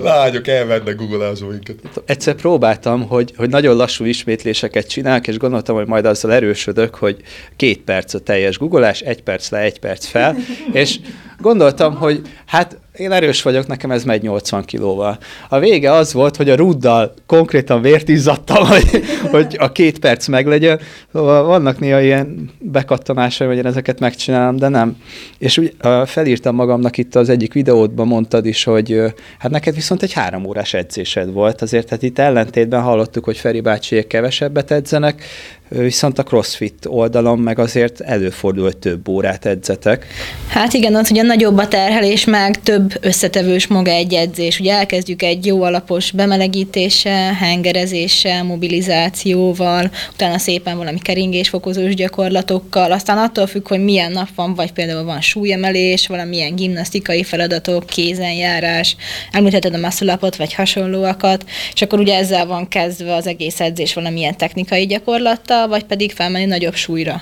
Lányok, elmennek Google minket. Egyszer próbáltam, hogy, hogy nagyon lassú ismétléseket csinálok, és gondoltam, hogy majd azzal erősödök, hogy két perc a teljes googolás, egy perc le, egy perc fel, és gondoltam, hogy hát én erős vagyok, nekem ez megy 80 kilóval. A vége az volt, hogy a ruddal konkrétan vért izzadtam, hogy, hogy a két perc meglegyen. Szóval vannak néha ilyen bekattanásai, hogy én ezeket megcsinálom, de nem. És úgy felírtam magamnak itt az egyik videódban, mondtad is, hogy hát neked viszont egy három órás edzésed volt, azért hát itt ellentétben hallottuk, hogy Feri bácsiék kevesebbet edzenek, viszont a CrossFit oldalon meg azért előfordul, hogy több órát edzetek. Hát igen, az ugye nagyobb a terhelés, meg több összetevős maga egy edzés. Ugye elkezdjük egy jó alapos bemelegítéssel, hengerezéssel, mobilizációval, utána szépen valami keringésfokozós gyakorlatokkal, aztán attól függ, hogy milyen nap van, vagy például van súlyemelés, valamilyen gimnasztikai feladatok, kézenjárás, említetted a muscle vagy hasonlóakat, és akkor ugye ezzel van kezdve az egész edzés valamilyen technikai gyakorlattal, vagy pedig felmenni nagyobb súlyra.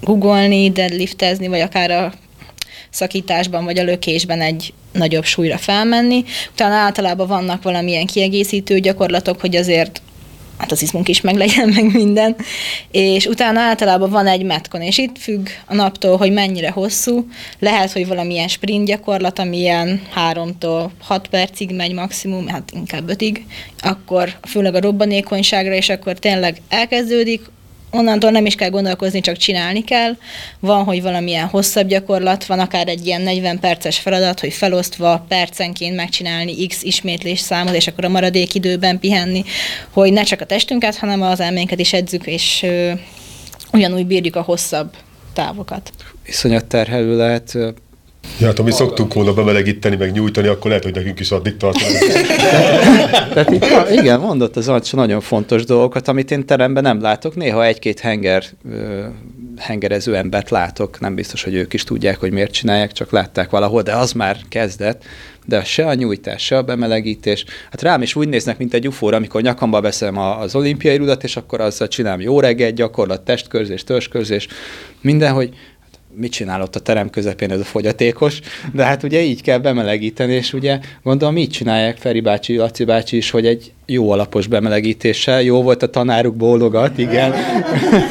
Googolni, deadliftezni, vagy akár a szakításban vagy a lökésben egy nagyobb súlyra felmenni. Utána általában vannak valamilyen kiegészítő gyakorlatok, hogy azért hát az izmunk is meglegyen, meg minden. És utána általában van egy metkon, és itt függ a naptól, hogy mennyire hosszú. Lehet, hogy valamilyen sprint gyakorlat, amilyen 3-tól 6 percig megy maximum, hát inkább 5-ig, akkor főleg a robbanékonyságra, és akkor tényleg elkezdődik, onnantól nem is kell gondolkozni, csak csinálni kell. Van, hogy valamilyen hosszabb gyakorlat, van akár egy ilyen 40 perces feladat, hogy felosztva percenként megcsinálni x ismétlés számot, és akkor a maradék időben pihenni, hogy ne csak a testünket, hanem az elménket is edzük, és ö, ugyanúgy bírjuk a hosszabb távokat. Iszonyat terhelő lehet Ja, hát ha mi szoktunk volna bemelegíteni, meg nyújtani, akkor lehet, hogy nekünk is addig tartunk. Tehát igen, mondott az Ancsa nagyon fontos dolgokat, amit én teremben nem látok. Néha egy-két henger, hengerező embert látok, nem biztos, hogy ők is tudják, hogy miért csinálják, csak látták valahol, de az már kezdett. De se a nyújtás, se a bemelegítés. Hát rám is úgy néznek, mint egy ufóra, amikor nyakamba veszem az olimpiai rudat, és akkor azzal csinálom jó reggel, gyakorlat, testkörzés, törzskörzés, minden, hogy mit csinál ott a terem közepén ez a fogyatékos, de hát ugye így kell bemelegíteni, és ugye gondolom így csinálják Feri bácsi, Laci bácsi is, hogy egy jó alapos bemelegítéssel, jó volt a tanáruk bólogat, igen.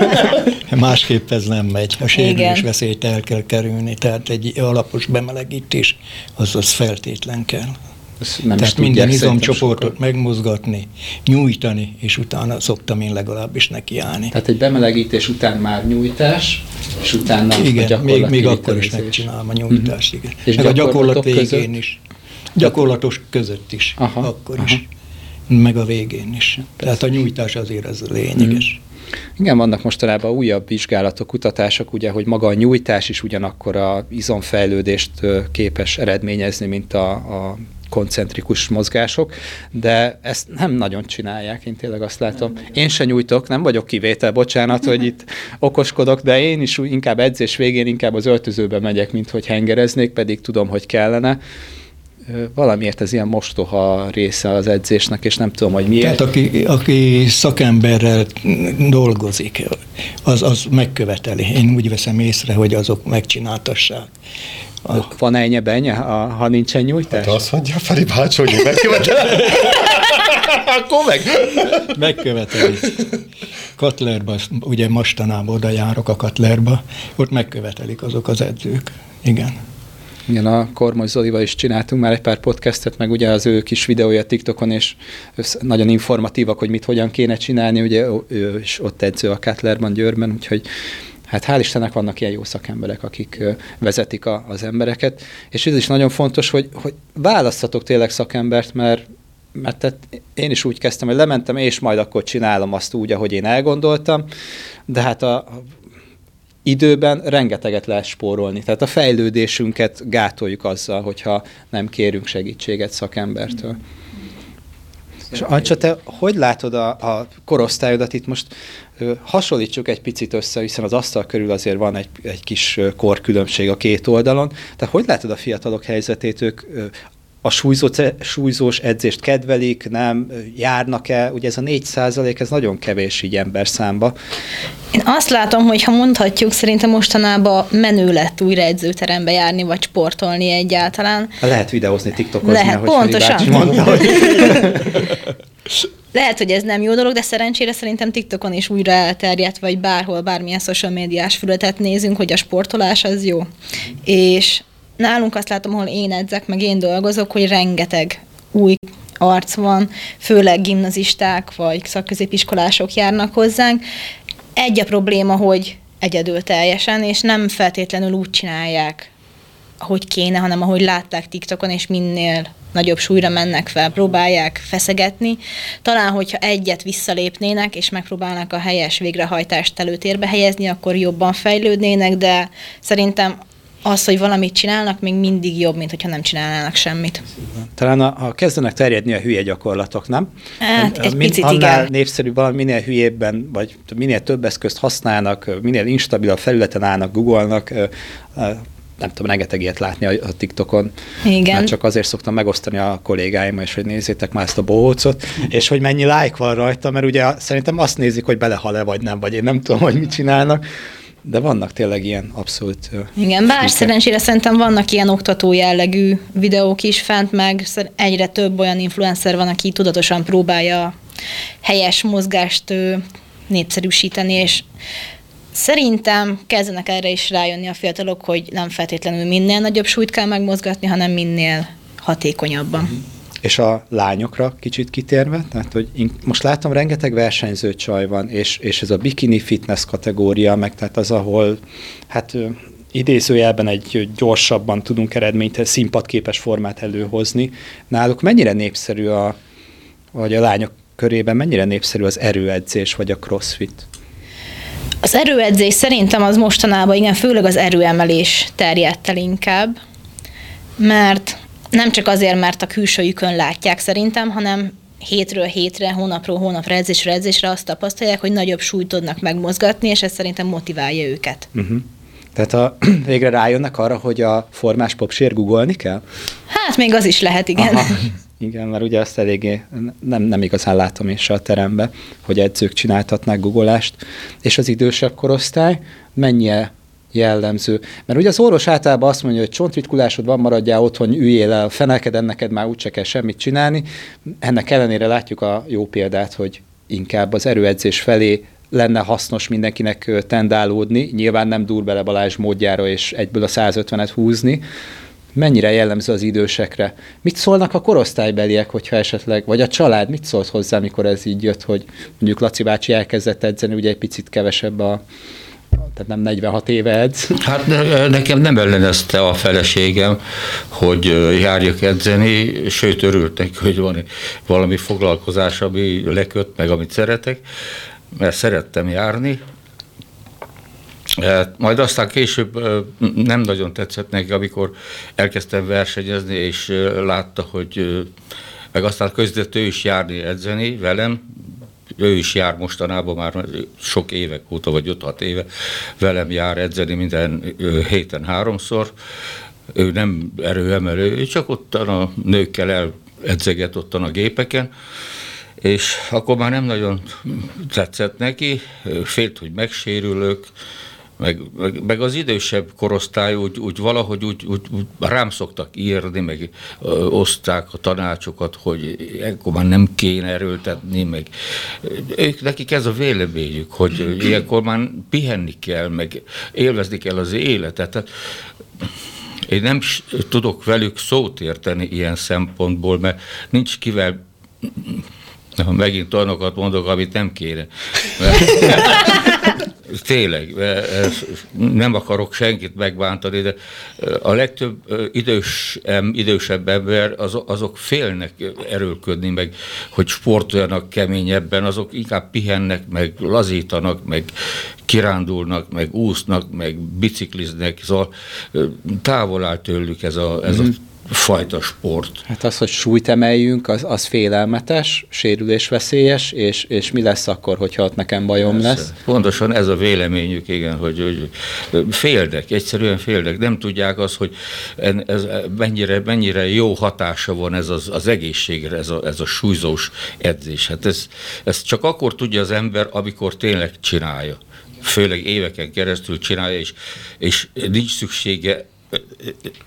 Másképp ez nem megy, a sérülés veszélyt el kell kerülni, tehát egy alapos bemelegítés, az az feltétlen kell. Ezt nem Tehát minden izomcsoportot megmozgatni, nyújtani, és utána szoktam én legalábbis nekiállni. Tehát egy bemelegítés után már nyújtás, és utána igen, a még, még akkor is megcsinálom a nyújtást, uh-huh. igen. És meg a gyakorlat végén között? is. Gyakorlatos között is, aha, akkor aha. is. Meg a végén is. Persze. Tehát a nyújtás azért az lényeges. Uh-huh. Igen, vannak mostanában újabb vizsgálatok, kutatások, ugye, hogy maga a nyújtás is ugyanakkor a izomfejlődést képes eredményezni, mint a, a koncentrikus mozgások, de ezt nem nagyon csinálják, én tényleg azt látom. Én se nyújtok, nem vagyok kivétel, bocsánat, hogy itt okoskodok, de én is inkább edzés végén inkább az öltözőbe megyek, mint hogy hengereznék, pedig tudom, hogy kellene valamiért ez ilyen mostoha része az edzésnek, és nem tudom, hogy miért. Tehát aki, aki szakemberrel dolgozik, az, az megköveteli. Én úgy veszem észre, hogy azok megcsináltassák. A... Van ennyi benye, ha nincsen nyújtás? Hát azt mondja Feri bács, hogy megköveteli. Akkor meg. Megköveteli. Katlerba, ugye mostanában oda járok a Katlerba, ott megkövetelik azok az edzők. Igen. Igen, a Kormoly Zolival is csináltunk már egy pár podcastet, meg ugye az ő kis videója TikTokon, és nagyon informatívak, hogy mit hogyan kéne csinálni, ugye ő is ott edző a Cutlerban, Győrben, úgyhogy hát hál' Istennek vannak ilyen jó szakemberek, akik vezetik a, az embereket, és ez is nagyon fontos, hogy, hogy választhatok tényleg szakembert, mert mert tehát én is úgy kezdtem, hogy lementem, és majd akkor csinálom azt úgy, ahogy én elgondoltam, de hát a, a időben rengeteget lehet spórolni. Tehát a fejlődésünket gátoljuk azzal, hogyha nem kérünk segítséget szakembertől. Mm. És Ancsa, te hogy látod a, a korosztályodat itt most ö, hasonlítsuk egy picit össze, hiszen az asztal körül azért van egy, egy kis korkülönbség a két oldalon. Te hogy látod a fiatalok helyzetét? Ők a súlyzó, súlyzós edzést kedvelik, nem, járnak-e, ugye ez a 4 százalék, ez nagyon kevés így ember számba. Én azt látom, hogy ha mondhatjuk, szerintem mostanában menő lett újra edzőterembe járni, vagy sportolni egyáltalán. Lehet videózni, tiktokozni, Lehet, pontosan. Mondta, hogy... Lehet, hogy ez nem jó dolog, de szerencsére szerintem TikTokon is újra elterjedt, vagy bárhol, bármilyen social médiás fületet nézünk, hogy a sportolás az jó. És nálunk azt látom, ahol én edzek, meg én dolgozok, hogy rengeteg új arc van, főleg gimnazisták vagy szakközépiskolások járnak hozzánk. Egy a probléma, hogy egyedül teljesen, és nem feltétlenül úgy csinálják, ahogy kéne, hanem ahogy látták TikTokon, és minél nagyobb súlyra mennek fel, próbálják feszegetni. Talán, hogyha egyet visszalépnének, és megpróbálnak a helyes végrehajtást előtérbe helyezni, akkor jobban fejlődnének, de szerintem az, hogy valamit csinálnak, még mindig jobb, mint hogyha nem csinálnának semmit. Talán a, a kezdenek terjedni a hülye gyakorlatok, nem? Hát, egy Min, picit annál igen. népszerűbb valami, minél hülyébben, vagy minél több eszközt használnak, minél instabil a felületen állnak, googolnak, nem tudom, rengeteg ilyet látni a, a TikTokon. Igen. Mert csak azért szoktam megosztani a kollégáim, és hogy nézzétek már ezt a bohócot, és hogy mennyi like van rajta, mert ugye szerintem azt nézik, hogy belehal-e vagy nem, vagy én nem tudom, hogy mit csinálnak de vannak tényleg ilyen abszolút... Igen, bár szerencsére szerintem vannak ilyen oktató jellegű videók is fent, meg egyre több olyan influencer van, aki tudatosan próbálja helyes mozgást népszerűsíteni, és Szerintem kezdenek erre is rájönni a fiatalok, hogy nem feltétlenül minél nagyobb súlyt kell megmozgatni, hanem minél hatékonyabban. És a lányokra kicsit kitérve, tehát hogy én most látom, rengeteg versenyző csaj van, és, és ez a bikini fitness kategória, meg tehát az, ahol hát idézőjelben egy gyorsabban tudunk eredményt, színpadképes formát előhozni. Náluk mennyire népszerű a, vagy a lányok körében mennyire népszerű az erőedzés, vagy a crossfit? Az erőedzés szerintem az mostanában, igen, főleg az erőemelés terjedt el inkább, mert nem csak azért, mert a külsőjükön látják szerintem, hanem hétről hétre, hónapról hónapra, edzésre edzésre azt tapasztalják, hogy nagyobb súlyt tudnak megmozgatni, és ez szerintem motiválja őket. Uh-huh. Tehát a, végre rájönnek arra, hogy a formás popsér googolni kell? Hát még az is lehet, igen. Aha. Igen, mert ugye azt eléggé nem, nem igazán látom is a terembe, hogy edzők csináltatnák guggolást, és az idősebb korosztály mennyire jellemző. Mert ugye az orvos általában azt mondja, hogy csontritkulásod van, maradjál otthon, üljél el, fenelkeden, neked már úgyse kell semmit csinálni. Ennek ellenére látjuk a jó példát, hogy inkább az erőedzés felé lenne hasznos mindenkinek tendálódni, nyilván nem dur bele Balázs módjára és egyből a 150-et húzni, mennyire jellemző az idősekre. Mit szólnak a korosztálybeliek, hogyha esetleg, vagy a család, mit szólt hozzá, amikor ez így jött, hogy mondjuk Laci bácsi elkezdett edzeni, ugye egy picit kevesebb a, tehát nem 46 éve edz. Hát nekem nem ellenezte a feleségem, hogy járjak edzeni, sőt örültek, hogy van valami foglalkozás, ami leköt, meg amit szeretek, mert szerettem járni, majd aztán később nem nagyon tetszett neki, amikor elkezdtem versenyezni, és látta, hogy meg aztán között ő is járni, edzeni velem, ő is jár mostanában már sok évek óta, vagy 5-6 éve velem jár edzeni minden héten háromszor. Ő nem erőemelő, ő csak ottan a nőkkel eledzeget ottan a gépeken, és akkor már nem nagyon tetszett neki, félt, hogy megsérülök, meg, meg, meg az idősebb korosztály úgy, úgy valahogy úgy, úgy, úgy rám szoktak írni, meg ö, oszták a tanácsokat, hogy ekkor már nem kéne erőltetni, meg ők, nekik ez a véleményük, hogy ilyenkor már pihenni kell, meg élvezni kell az életet. Tehát, én nem tudok velük szót érteni ilyen szempontból, mert nincs kivel megint olyanokat mondok, amit nem kéne. Mert, tényleg, nem akarok senkit megbántani, de a legtöbb idős, idősebb ember, az, azok félnek erőlködni, meg hogy sportoljanak keményebben, azok inkább pihennek, meg lazítanak, meg kirándulnak, meg úsznak, meg bicikliznek, szóval távol áll tőlük ez a, ez a mhm fajta sport. Hát az, hogy súlyt emeljünk, az, az félelmetes, sérülésveszélyes, és, és mi lesz akkor, hogyha ott nekem bajom Persze. lesz? Pontosan ez a véleményük, igen, hogy, hogy féldek, egyszerűen féldek, nem tudják az, hogy ez mennyire, mennyire jó hatása van ez az, az egészségre, ez a, ez a súlyzós edzés. Hát ez, ez csak akkor tudja az ember, amikor tényleg csinálja főleg éveken keresztül csinálja, és, és nincs szüksége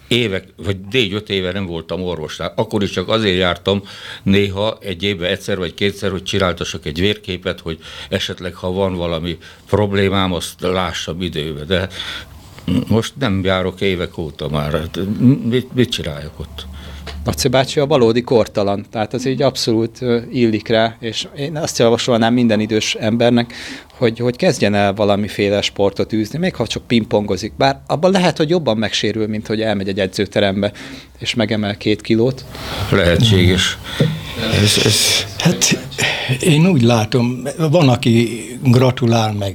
évek, vagy négy-öt éve nem voltam orvosnál. Akkor is csak azért jártam néha egy évben egyszer vagy kétszer, hogy csináltassak egy vérképet, hogy esetleg ha van valami problémám, azt lássam időbe. De most nem járok évek óta már. Hát mit, mit csináljak ott? Laci bácsi a valódi kortalan, tehát az így abszolút illik rá, és én azt javasolnám minden idős embernek, hogy, hogy kezdjen el valamiféle sportot űzni, még ha csak pingpongozik. Bár abban lehet, hogy jobban megsérül, mint hogy elmegy egy edzőterembe, és megemel két kilót. Lehetséges. Ez, ez... Hát én úgy látom, van, aki gratulál meg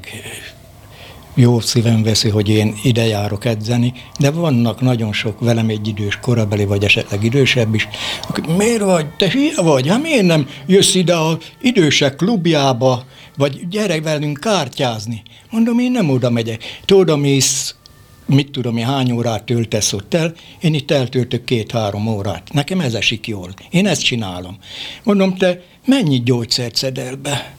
jó szívem veszi, hogy én ide járok edzeni, de vannak nagyon sok velem egy idős korabeli, vagy esetleg idősebb is, akik, miért vagy, te hülye vagy, hát miért nem jössz ide a idősek klubjába, vagy gyere velünk kártyázni. Mondom, én nem oda megyek. Tudom, mész mit tudom én, hány órát töltesz ott el, én itt eltöltök két-három órát. Nekem ez esik jól. Én ezt csinálom. Mondom, te mennyi gyógyszert szedel be?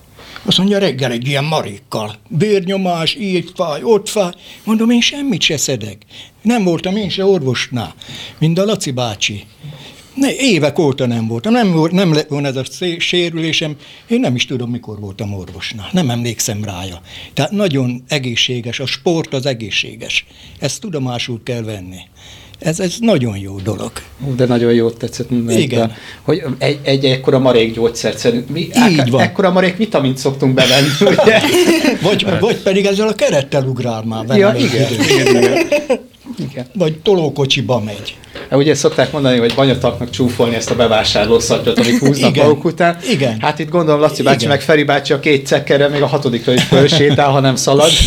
Azt mondja, reggel egy ilyen marékkal. Bérnyomás, így fáj, ott fáj. Mondom, én semmit se szedek. Nem voltam én se orvosnál, mint a Laci bácsi. Ne, évek óta nem voltam, nem, nem lett volna ez a sérülésem, én nem is tudom, mikor voltam orvosnál, nem emlékszem rája. Tehát nagyon egészséges, a sport az egészséges. Ezt tudomásul kell venni. Ez, ez nagyon jó dolog. Hú, de nagyon jót tetszett minden. Igen. Hogy egy, egy ekkora marék gyógyszert szerint. Mi, Így van. Ekkora marék vitamint szoktunk bevenni, ugye? Vagy, vagy pedig ezzel a kerettel ugrál már ja, benne. igen, igen, igen. igen. Vagy tolókocsiba megy. Hát Ugye szokták mondani, hogy banyataknak csúfolni ezt a bevásárló szatyrot, amit húznak Igen. maguk után. Igen. Hát itt gondolom Laci bácsi Igen. meg Feri bácsi a két cekkerrel még a hatodikra is fölsétál, ha nem szalad.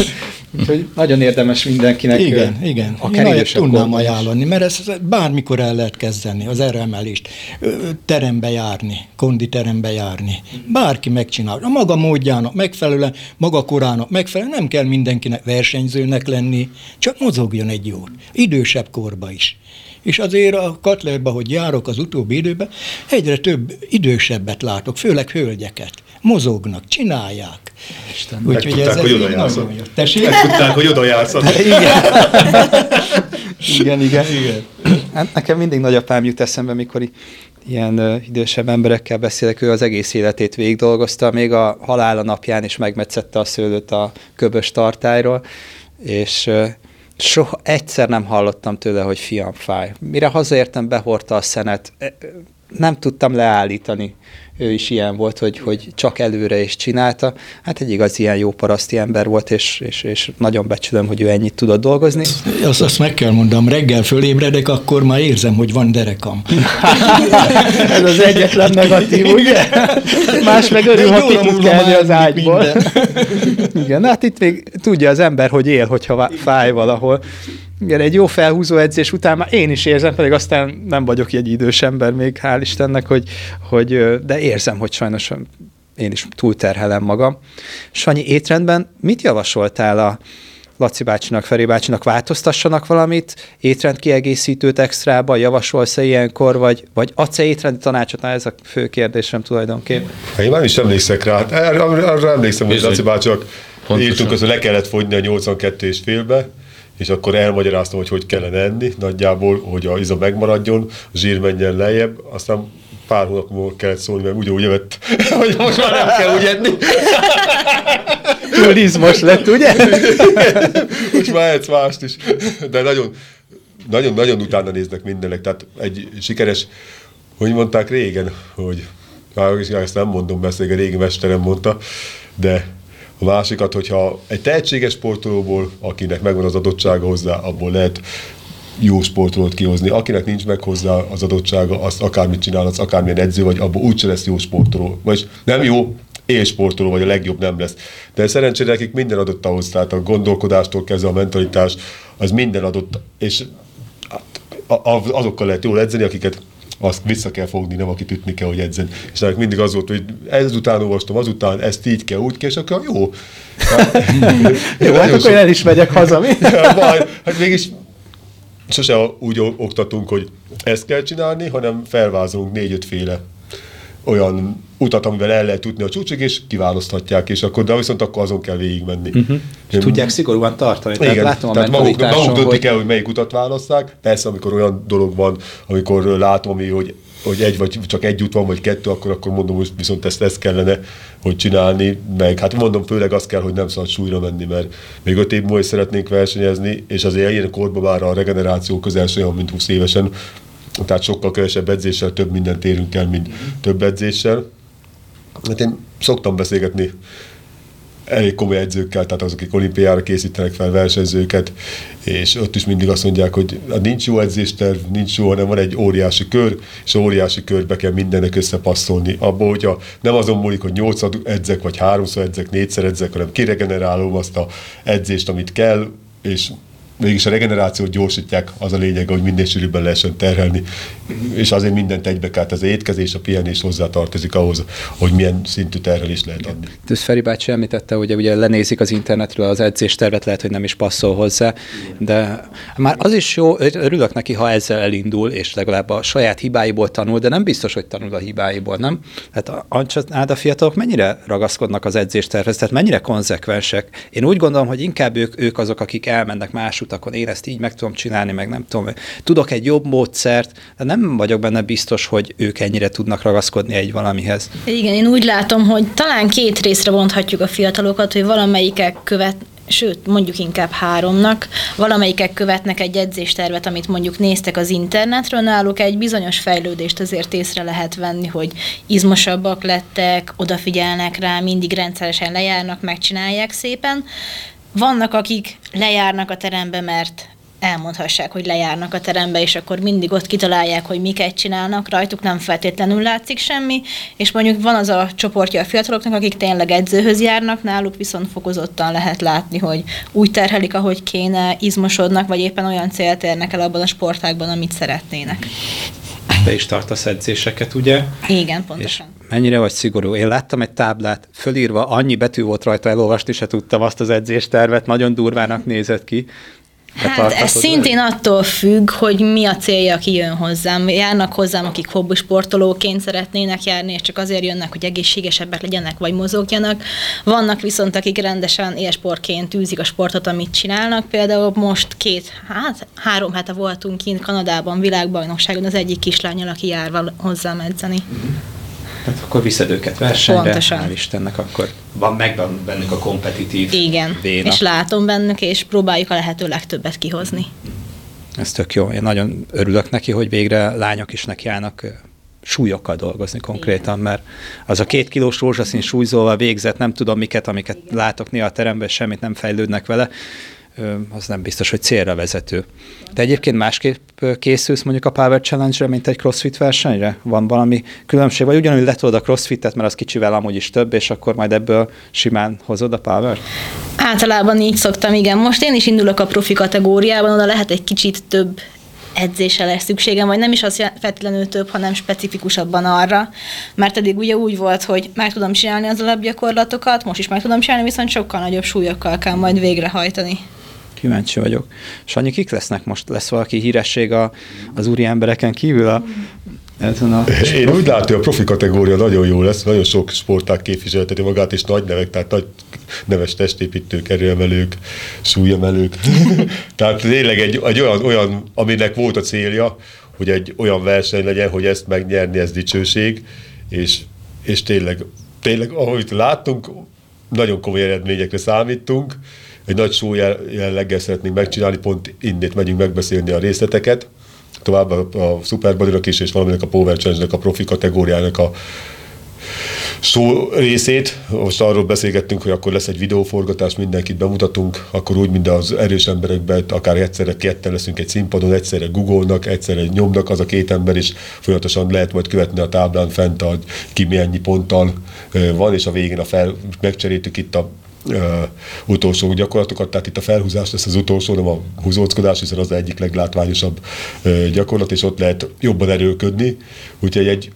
Úgyhogy nagyon érdemes mindenkinek. Igen, ö, igen. Akár Én tudnám ajánlani, mert ezt bármikor el lehet kezdeni, az eremelést, Ö, terembe járni, konditerembe járni. Bárki megcsinál. A maga módjának megfelelően, maga korának megfelelően, nem kell mindenkinek versenyzőnek lenni, csak mozogjon egy jót. Idősebb korba is. És azért a Katlerba, hogy járok az utóbbi időben, egyre több idősebbet látok, főleg hölgyeket. Mozognak, csinálják. Isten. Megtudták, hogy oda egy járszol. nagyon jó. Tessék? Tudták, hogy oda jársz. Igen, igen, igen. Hát nekem mindig nagyapám jut eszembe, mikor ilyen idősebb emberekkel beszélek, ő az egész életét végigdolgozta, még a halála napján is megmetszette a szőlőt a köbös tartályról, és ö, soha egyszer nem hallottam tőle, hogy fiam fáj. Mire hazaértem, behordta a szenet, e, ö, nem tudtam leállítani. Ő is ilyen volt, hogy, hogy csak előre is csinálta. Hát egy igaz ilyen jó paraszti ember volt, és, és, és nagyon becsülöm, hogy ő ennyit tudott dolgozni. Azt, azt meg kell mondanom, reggel fölébredek, akkor már érzem, hogy van derekam. Ez az egyetlen negatív, ugye? Más meg örül, ha ki tud kelni az ágyból. Igen, hát itt még tudja az ember, hogy él, hogyha fáj valahol. Igen, egy jó felhúzó edzés után már én is érzem, pedig aztán nem vagyok egy idős ember még, hál' Istennek, hogy, hogy de érzem, hogy sajnos én is túlterhelem magam. Sanyi, étrendben mit javasoltál a Laci bácsinak, Feri bácsinak változtassanak valamit, étrendkiegészítőt extrába, javasolsz-e ilyenkor, vagy, vagy adsz-e étrendi tanácsot? Na, ez a fő kérdésem tulajdonképp. Hát én már is emlékszek rá. Hát Erre, arra emlékszem, hogy. Laci bácsak Pontosan. írtunk, hogy le kellett fogyni a 82 és félbe, és akkor elmagyaráztam, hogy hogy kellene enni, nagyjából, hogy a iza megmaradjon, a zsír menjen lejjebb, aztán pár hónap múlva kellett szólni, mert úgy úgy jövett, hogy most már nem kell úgy enni. Túl izmos lett, ugye? Most már ehetsz mást is. De nagyon, nagyon, nagyon utána néznek mindenek. Tehát egy sikeres, hogy mondták régen, hogy már is ezt nem mondom, mert ezt egy régi mesterem mondta, de a másikat, hogyha egy tehetséges sportolóból, akinek megvan az adottsága hozzá, abból lehet jó sportolót kihozni. Akinek nincs meg hozzá az adottsága, azt akármit csinálhatsz, akármilyen edző vagy, abból úgyse lesz jó sportoló. Vagy nem jó, élsportoló vagy a legjobb nem lesz. De szerencsére nekik minden adott ahhoz, tehát a gondolkodástól kezdve a mentalitás, az minden adott, és a- azokkal lehet jól edzeni, akiket azt vissza kell fogni, nem akit ütni kell, hogy edzen. És ennek mindig az volt, hogy ezután olvastam, azután ezt így kell, úgy kell, és akkor jó. Jó, hát akkor el is megyek haza, mi? Baj, hát mégis sose úgy oktatunk, hogy ezt kell csinálni, hanem felvázolunk négy-ötféle olyan utat, amivel el lehet jutni a csúcsig, és kiválaszthatják, és akkor, de viszont akkor azon kell végigmenni. Uh-huh. És tudják szigorúan tartani. Tehát Igen, látom a tehát maguk, mentalitáson, maguk döntik hogy el, hogy melyik utat választák. Persze, amikor olyan dolog van, amikor látom, ami, hogy, hogy egy vagy csak egy út van, vagy kettő, akkor, akkor mondom, hogy viszont ezt, ezt kellene, hogy csinálni, meg hát mondom, főleg azt kell, hogy nem szabad súlyra menni, mert még öt év múlva is szeretnénk versenyezni, és azért ilyen korban már a regeneráció közel olyan, mint 20 évesen, tehát sokkal kevesebb edzéssel több mindent érünk el, mint több edzéssel. Hát én szoktam beszélgetni elég komoly edzőkkel, tehát azok, akik olimpiára készítenek fel versenyzőket, és ott is mindig azt mondják, hogy nincs jó edzésterv, nincs jó, hanem van egy óriási kör, és óriási körbe kell mindennek összepasszolni. Abból, hogyha nem azon múlik, hogy nyolcad edzek, vagy háromszor edzek, négyszer edzek, hanem kiregenerálom azt a edzést, amit kell, és mégis a regenerációt gyorsítják, az a lényeg, hogy minél sűrűbben lehessen terhelni, és azért mindent egybe kell, az étkezés, a pihenés hozzátartozik ahhoz, hogy milyen szintű terhelést lehet adni. Tűz Feri bácsi említette, hogy ugye lenézik az internetről az edzéstervet, lehet, hogy nem is passzol hozzá, de már az is jó, örülök neki, ha ezzel elindul, és legalább a saját hibáiból tanul, de nem biztos, hogy tanul a hibáiból, nem? Hát a, a fiatalok mennyire ragaszkodnak az edzéstervhez, tehát mennyire konzekvensek? Én úgy gondolom, hogy inkább ők, ők azok, akik elmennek más utakon, én ezt így meg tudom csinálni, meg nem tudom, tudok egy jobb módszert, de nem vagyok benne biztos, hogy ők ennyire tudnak ragaszkodni egy valamihez. Igen, én úgy látom, hogy talán két részre bonthatjuk a fiatalokat, hogy valamelyikek követ, sőt, mondjuk inkább háromnak, valamelyikek követnek egy edzéstervet, amit mondjuk néztek az internetről, náluk egy bizonyos fejlődést azért észre lehet venni, hogy izmosabbak lettek, odafigyelnek rá, mindig rendszeresen lejárnak, megcsinálják szépen. Vannak, akik lejárnak a terembe, mert elmondhassák, hogy lejárnak a terembe, és akkor mindig ott kitalálják, hogy miket csinálnak, rajtuk nem feltétlenül látszik semmi, és mondjuk van az a csoportja a fiataloknak, akik tényleg edzőhöz járnak, náluk viszont fokozottan lehet látni, hogy úgy terhelik, ahogy kéne, izmosodnak, vagy éppen olyan célt érnek el abban a sportágban, amit szeretnének. Te is tartasz edzéseket, ugye? Igen, pontosan. És mennyire vagy szigorú? Én láttam egy táblát, fölírva, annyi betű volt rajta, elolvasni se tudtam azt az edzéstervet, nagyon durvának nézett ki. Hát ez szintén attól függ, hogy mi a célja, aki jön hozzám. Járnak hozzám, akik hobbisportolóként szeretnének járni, és csak azért jönnek, hogy egészségesebbek legyenek, vagy mozogjanak. Vannak viszont, akik rendesen élsportként tűzik a sportot, amit csinálnak. Például most két, hát három hete voltunk kint Kanadában, világbajnokságon az egyik kislányal, aki jár hozzám edzeni. Mm-hmm. Hát akkor viszed őket versenyre, Pontosan. hál' Istennek, akkor van meg bennük a kompetitív Igen, véna. és látom bennük, és próbáljuk a lehető legtöbbet kihozni. Ez tök jó. Én nagyon örülök neki, hogy végre lányok is nekiállnak súlyokkal dolgozni konkrétan, Igen. mert az a két kilós rózsaszín súlyzóval végzett, nem tudom miket, amiket Igen. látok néha a teremben, semmit nem fejlődnek vele, az nem biztos, hogy célra vezető. De egyébként másképp készülsz mondjuk a Power Challenge-re, mint egy crossfit versenyre? Van valami különbség? Vagy ugyanúgy letolod a crossfitet, mert az kicsivel amúgy is több, és akkor majd ebből simán hozod a power Általában így szoktam, igen. Most én is indulok a profi kategóriában, oda lehet egy kicsit több edzésre lesz szükségem, vagy nem is az feltétlenül több, hanem specifikusabban arra, mert eddig ugye úgy volt, hogy meg tudom csinálni az alapgyakorlatokat, most is meg tudom csinálni, viszont sokkal nagyobb súlyokkal kell majd végrehajtani. Kíváncsi vagyok. Sanyi, kik lesznek most? Lesz valaki híresség a, az úri embereken kívül a, ezen a Én úgy látom, hogy a profi kategória nagyon jó lesz, nagyon sok sportág képviselteti magát, és nagy nevek, tehát nagy neves testépítők, erőemelők, súlyemelők. tehát tényleg egy, egy olyan, olyan, aminek volt a célja, hogy egy olyan verseny legyen, hogy ezt megnyerni, ez dicsőség, és, és tényleg, tényleg, ahogy láttunk, nagyon komoly eredményekre számítunk, egy nagy show jelleggel szeretnénk megcsinálni, pont innét megyünk megbeszélni a részleteket, tovább a, a Superbody-nak is, és valaminek a Power challenge a profi kategóriának a szó részét. Most arról beszélgettünk, hogy akkor lesz egy videóforgatás, mindenkit bemutatunk, akkor úgy, mint az erős emberekben, akár egyszerre ketten leszünk egy színpadon, egyszerre googolnak, egyszerre nyomnak az a két ember, és folyamatosan lehet majd követni a táblán fent, hogy ki mennyi ponttal van, és a végén a fel, megcseréltük itt a uh, utolsó gyakorlatokat, tehát itt a felhúzás lesz az utolsó, nem a húzóckodás, hiszen az egyik leglátványosabb gyakorlat, és ott lehet jobban erőködni. Úgyhogy egy,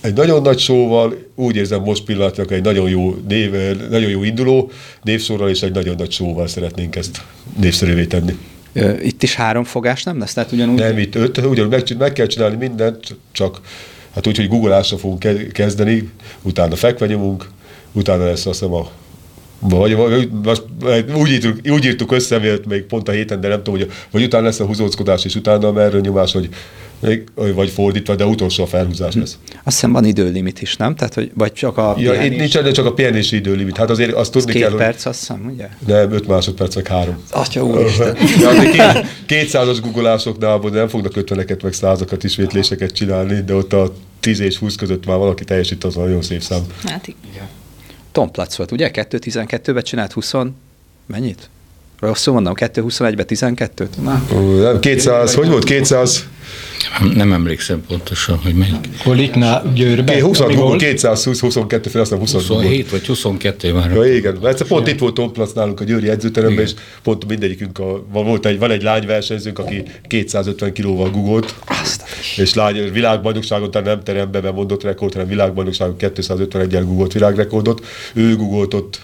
egy nagyon nagy szóval úgy érzem most pillanatnak egy nagyon jó, név, nagyon jó induló névsorral és egy nagyon nagy szóval szeretnénk ezt népszerűvé tenni. Itt is három fogás nem lesz? Tehát ugyanúgy... Nem, itt öt, ugyanúgy meg, meg kell csinálni mindent, csak hát úgy, hogy googolásra fogunk kezdeni, utána fekvenyomunk, utána lesz azt hiszem a vagy, vagy most, úgy, írtuk, úgy írtuk össze, mert még pont a héten, de nem tudom, hogy vagy utána lesz a húzóckodás, és utána a merő nyomás, hogy még, vagy fordítva, de utolsó a felhúzás lesz. Azt hiszem van időlimit is, nem? Tehát, hogy vagy csak a ja, itt nincs, de csak a pihenési időlimit. Hát azért azt tudni két kell, perc, hogy... azt hiszem, ugye? Nem, öt másodperc, vagy három. Atya úristen. ja, kétszázas googolásoknál nem fognak ötveneket, meg százakat ismétléseket csinálni, de ott a 10 és 20 között már valaki teljesít, az nagyon szép szám. Hát igen. Tom Platz volt, ugye? 2.12-ben csinált 20, mennyit? Rosszul mondom, 2.21-ben 12-t? Na. Nem, 200, hogy volt? 200? Nem, nem emlékszem pontosan, hogy melyik. Kolikna Győrben. 20, 220, 22 fel, aztán 20 27 vagy 22 már. Ja, igen, egyszer pont itt volt Tom Platz nálunk a Győri edzőteremben, és pont mindegyikünk, a, volt egy, van egy lányversenyzőnk, aki 250 kilóval gugolt, és lány, világbajnokságon, tehát nem teremben mondott rekord, hanem világbajnokságon 251-el gugolt világrekordot. Ő gugolt ott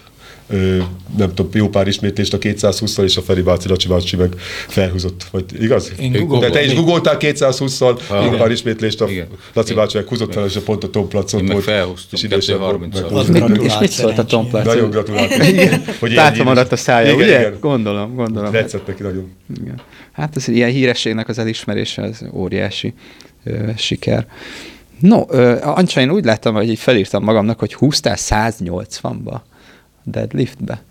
nem tudom, jó pár ismétlést a 220-szal, és a Feri bácsi, Lacsi bácsi meg felhúzott, vagy igaz? Én De googoltam. te is googoltál 220-szal, Ah, jó pár ismétlést, a Igen. Laci bácsi meg húzott fel, és a pont a Tom Placot Én meg volt. és idősebb volt, 230-al. meg Az húzott. gratulált És mit szólt a Tom szerencsére. Platz? Nagyon gratulálok. Hogy Tátva maradt a szája, igen, ugye? Igen. Gondolom, gondolom. Tetszett neki nagyon. Igen. Hát ez ilyen hírességnek az elismerése, ez óriási ö, siker. No, ö, Ancsa, én úgy láttam, hogy így felírtam magamnak, hogy húztál 180-ba deadliftbe.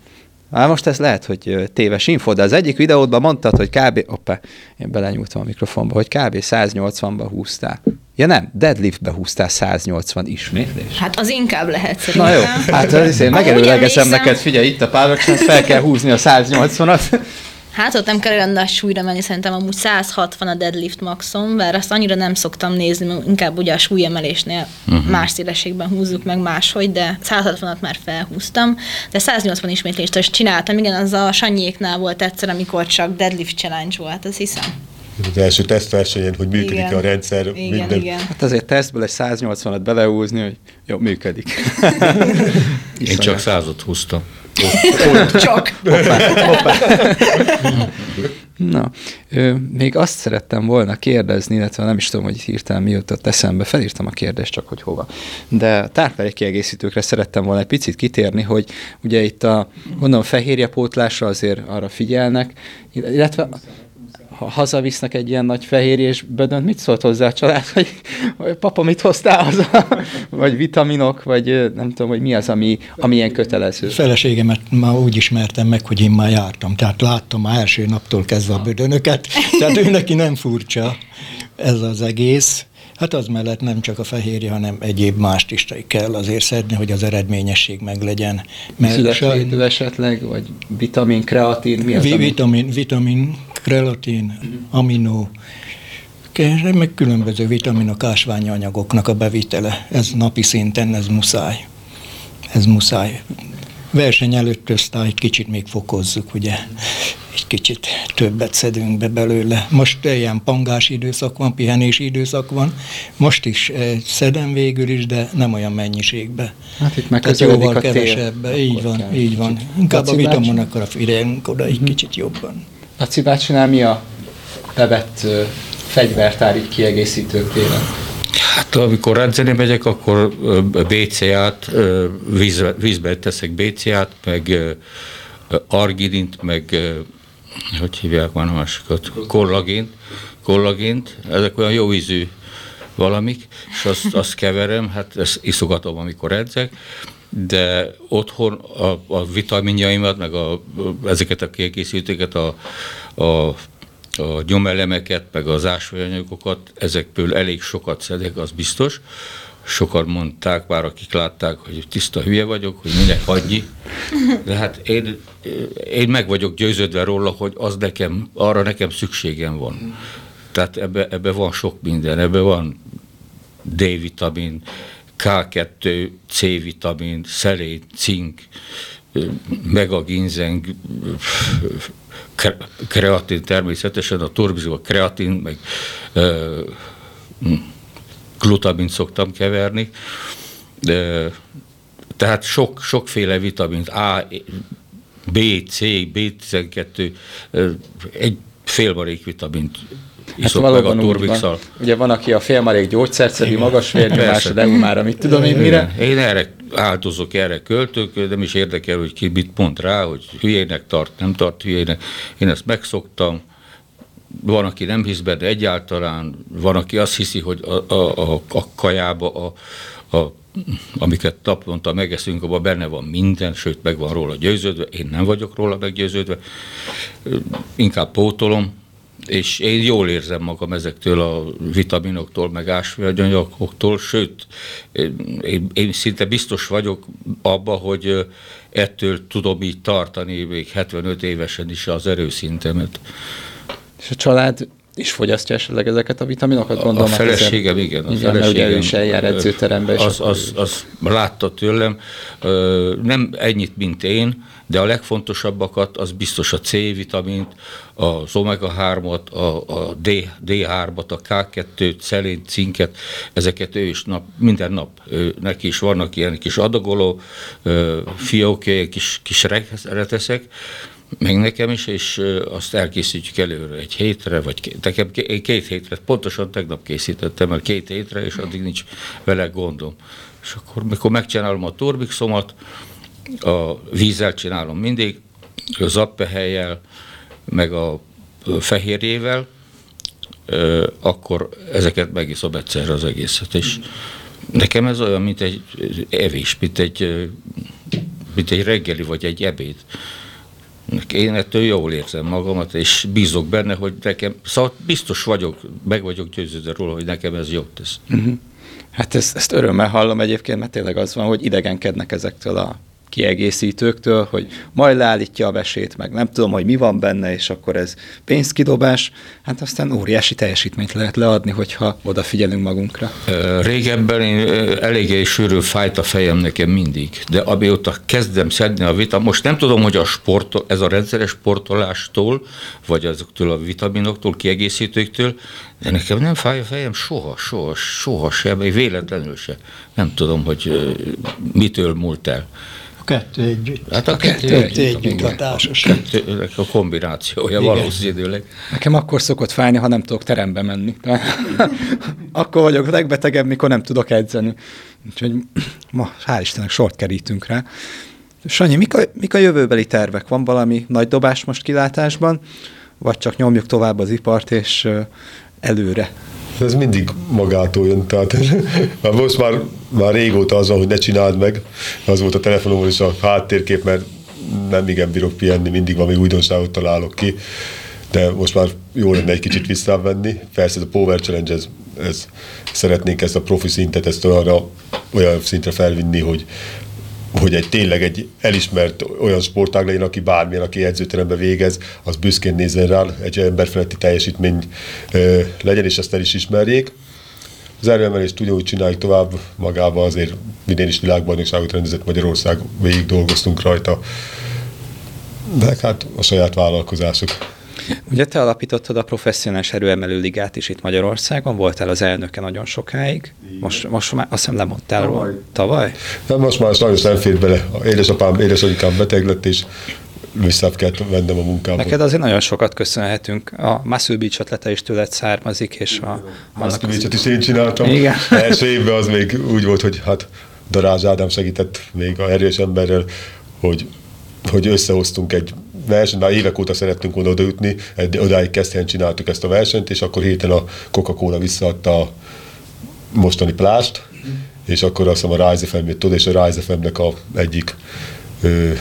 Hát most ez lehet, hogy téves info, de az egyik videódban mondtad, hogy kb. Opa, én belenyúltam a mikrofonba, hogy kb. 180-ba húztál. Ja nem, deadliftbe húztál 180 ismétlés. Hát az inkább lehet szerintem. Na jó, hát az én megerőlegezem neked, figyelj, itt a párokság, fel kell húzni a 180-at. Hát ott nem kell olyan nagy súlyra menni, szerintem amúgy 160 a deadlift maximum, mert azt annyira nem szoktam nézni, mert inkább ugye a súlyemelésnél uh-huh. más szélességben húzzuk meg máshogy, de 160-at már felhúztam, de 180 ismétlést is csináltam, igen, az a Sanyéknál volt egyszer, amikor csak deadlift challenge volt, azt hiszem. Az első tesztversenyen, hogy működik Igen. a rendszer, Igen, minden. igen. Hát azért tesztből egy 180-at belehúzni, hogy jó, működik. Én csak százat húztam. Csak. Na, ö, még azt szerettem volna kérdezni, illetve nem is tudom, hogy hirtelen mi jutott eszembe, felírtam a kérdést, csak hogy hova. De táplálék kiegészítőkre szerettem volna egy picit kitérni, hogy ugye itt a, gondolom, fehérjepótlásra azért arra figyelnek, illetve ha hazavisznek egy ilyen nagy fehérjés bödönt, mit szólt hozzá a család, hogy, hogy papa, mit hoztál haza? Vagy vitaminok, vagy nem tudom, hogy mi az, ami, ami ilyen kötelező. Feleségemet már úgy ismertem meg, hogy én már jártam, tehát láttam már első naptól kezdve a bödönöket, tehát ő neki nem furcsa ez az egész. Hát az mellett nem csak a fehérje, hanem egyéb mást is kell azért szedni, hogy az eredményesség meglegyen. Születvédő esetleg, vagy vitamin, kreatin, mi az, Vi- ami... vitamin, vitamin, kreatin, aminó, meg különböző vitaminok, ásványi anyagoknak a bevitele. Ez napi szinten, ez muszáj. Ez muszáj. Verseny előtt aztán egy kicsit még fokozzuk, ugye. Kicsit többet szedünk be belőle. Most ilyen pangás időszak van, pihenési időszak van. Most is eh, szedem végül is, de nem olyan mennyiségbe. Hát itt meg Tehát jóval a tél. kevesebb. Így Akkor van, kell így van. Inkább a Laci bácsi? vitaminokra figyelünk oda egy kicsit jobban. Laci bácsinál mi a bevett ö, fegyvertár így kiegészítő? Hát amikor edzeni megyek, akkor BCA-t, vízbe, vízbe teszek BCA-t, meg argidint, meg hogy hívják már a másikat, kollagént, kollagént, ezek olyan jó ízű valamik, és azt, azt keverem, hát ezt iszogatom, amikor edzek, de otthon a, a vitaminjaimat, meg a, ezeket a kiegészítőket, a, a a nyomelemeket, meg az ásványanyagokat, ezekből elég sokat szedek, az biztos. Sokan mondták már, akik látták, hogy tiszta hülye vagyok, hogy minek hagyni. De hát én, én meg vagyok győződve róla, hogy az nekem, arra nekem szükségem van. Tehát ebbe, ebbe van sok minden, ebbe van D-vitamin, K2, C-vitamin, szelén, cink, megaginzeng, kre- kreatin természetesen, a turbizóban kreatin, meg ö, hm, glutamint szoktam keverni. De, tehát sok, sokféle vitamint, A, B, C, B12, ö, egy félmarék vitamint iszok meg a Hát turbixal. Ugye van, aki a félmarék gyógyszert szedi, magas Persze. vérnyomásra, de már mit tudom én mire. Én erre áldozok, erre költök, nem is érdekel, hogy ki mit mond rá, hogy hülyének tart, nem tart hülyének. Én ezt megszoktam. Van, aki nem hisz benne egyáltalán, van, aki azt hiszi, hogy a, a, a, a kajába, a, a, amiket naponta megeszünk, abban benne van minden, sőt, meg van róla győződve. Én nem vagyok róla meggyőződve. Inkább pótolom, és én jól érzem magam ezektől a vitaminoktól, meg ásványanyagoktól, sőt, én, én szinte biztos vagyok abba, hogy ettől tudom így tartani még 75 évesen is az erőszintemet. És a család is fogyasztja esetleg ezeket a vitaminokat? A, a Gondolom, hát feleségem, igen. A igen, mert ugye ő feleségem, is eljár edzőterembe. És Az, az, az látta tőlem. Nem ennyit, mint én, de a legfontosabbakat az biztos a C-vitamint, az omega-3-at, a, a D, D3-at, a K2-t, szelén, cinket, ezeket ő is nap, minden nap, ő, neki is vannak ilyen kis adagoló ö, fiókja, kis, kis reteszek, meg nekem is, és azt elkészítjük előre egy hétre, vagy két, nekem ké- két hétre, pontosan tegnap készítettem el két hétre, és addig nincs vele gondom. És akkor, mikor megcsinálom a turbixomat, a vízzel csinálom mindig, a zappehelyjel, meg a fehérjével, akkor ezeket megiszom egyszerre az egészet. És nekem ez olyan, mint egy evés, mint egy, mint egy reggeli vagy egy ebéd. Én ettől jól érzem magamat, és bízok benne, hogy nekem, szóval biztos vagyok, meg vagyok győződve róla, hogy nekem ez jót tesz. Hát ezt, ezt örömmel hallom egyébként, mert tényleg az van, hogy idegenkednek ezektől a kiegészítőktől, hogy majd leállítja a vesét, meg nem tudom, hogy mi van benne, és akkor ez pénzkidobás, hát aztán óriási teljesítményt lehet leadni, hogyha odafigyelünk magunkra. Régebben én eléggé sűrű fájt a fejem nekem mindig, de amióta kezdem szedni a vita, most nem tudom, hogy a sport, ez a rendszeres sportolástól, vagy azoktól a vitaminoktól, kiegészítőktől, de nekem nem fáj a fejem soha, soha, soha még véletlenül se. Nem tudom, hogy mitől múlt el. A kettő együtt. Hát a kettő, Kettő együtt, együtt igen. a társas. Kettőnek a kombinációja Igen. valószínűleg. Nekem akkor szokott fájni, ha nem tudok terembe menni. akkor vagyok a legbetegebb, mikor nem tudok edzeni. Úgyhogy ma, hál' Istennek, sort kerítünk rá. Sanyi, mik a, mik a jövőbeli tervek? Van valami nagy dobás most kilátásban, vagy csak nyomjuk tovább az ipart, és előre? Ez mindig magától jön, tehát most már, már régóta az van, hogy ne csináld meg. Az volt a telefonomon is a háttérkép, mert nem igen bírok pihenni, mindig valami újdonságot találok ki. De most már jó lenne egy kicsit visszavenni. Persze ez a Power Challenge, ez, ez, szeretnénk ezt a profi szintet, ezt arra, olyan szintre felvinni, hogy, hogy egy tényleg egy elismert olyan sportág legyen, aki bármilyen, aki edzőteremben végez, az büszkén nézzen rá, egy emberfeletti teljesítmény ö, legyen, és ezt el is ismerjék. Az erőemelést ugyanúgy csináljuk tovább magába, azért minden is világbajnokságot rendezett Magyarország, végig dolgoztunk rajta. De hát a saját vállalkozások. Ugye te alapítottad a professzionális erőemelő ligát is itt Magyarországon, voltál az elnöke nagyon sokáig. Most, most már azt hiszem lemondtál Tavaly. róla. Tavaly? De most már sajnos nem fér bele. A Édesapám, édesanyukám beteg lett, és vissza kellett vennem a munkába. Neked azért nagyon sokat köszönhetünk. A Muscle Beach ötlete is tőled származik, és a... Azt Maszkivicset is én csináltam. Igen. Első évben az még úgy volt, hogy hát Darázs Ádám segített még a erős emberrel, hogy, hogy összehoztunk egy versenyt, már évek óta szerettünk volna odaütni, odáig kezdően csináltuk ezt a versenyt, és akkor héten a Coca-Cola visszaadta a mostani plást, és akkor azt hiszem a Rise FM oda, és a Rise FM-nek a egyik ö,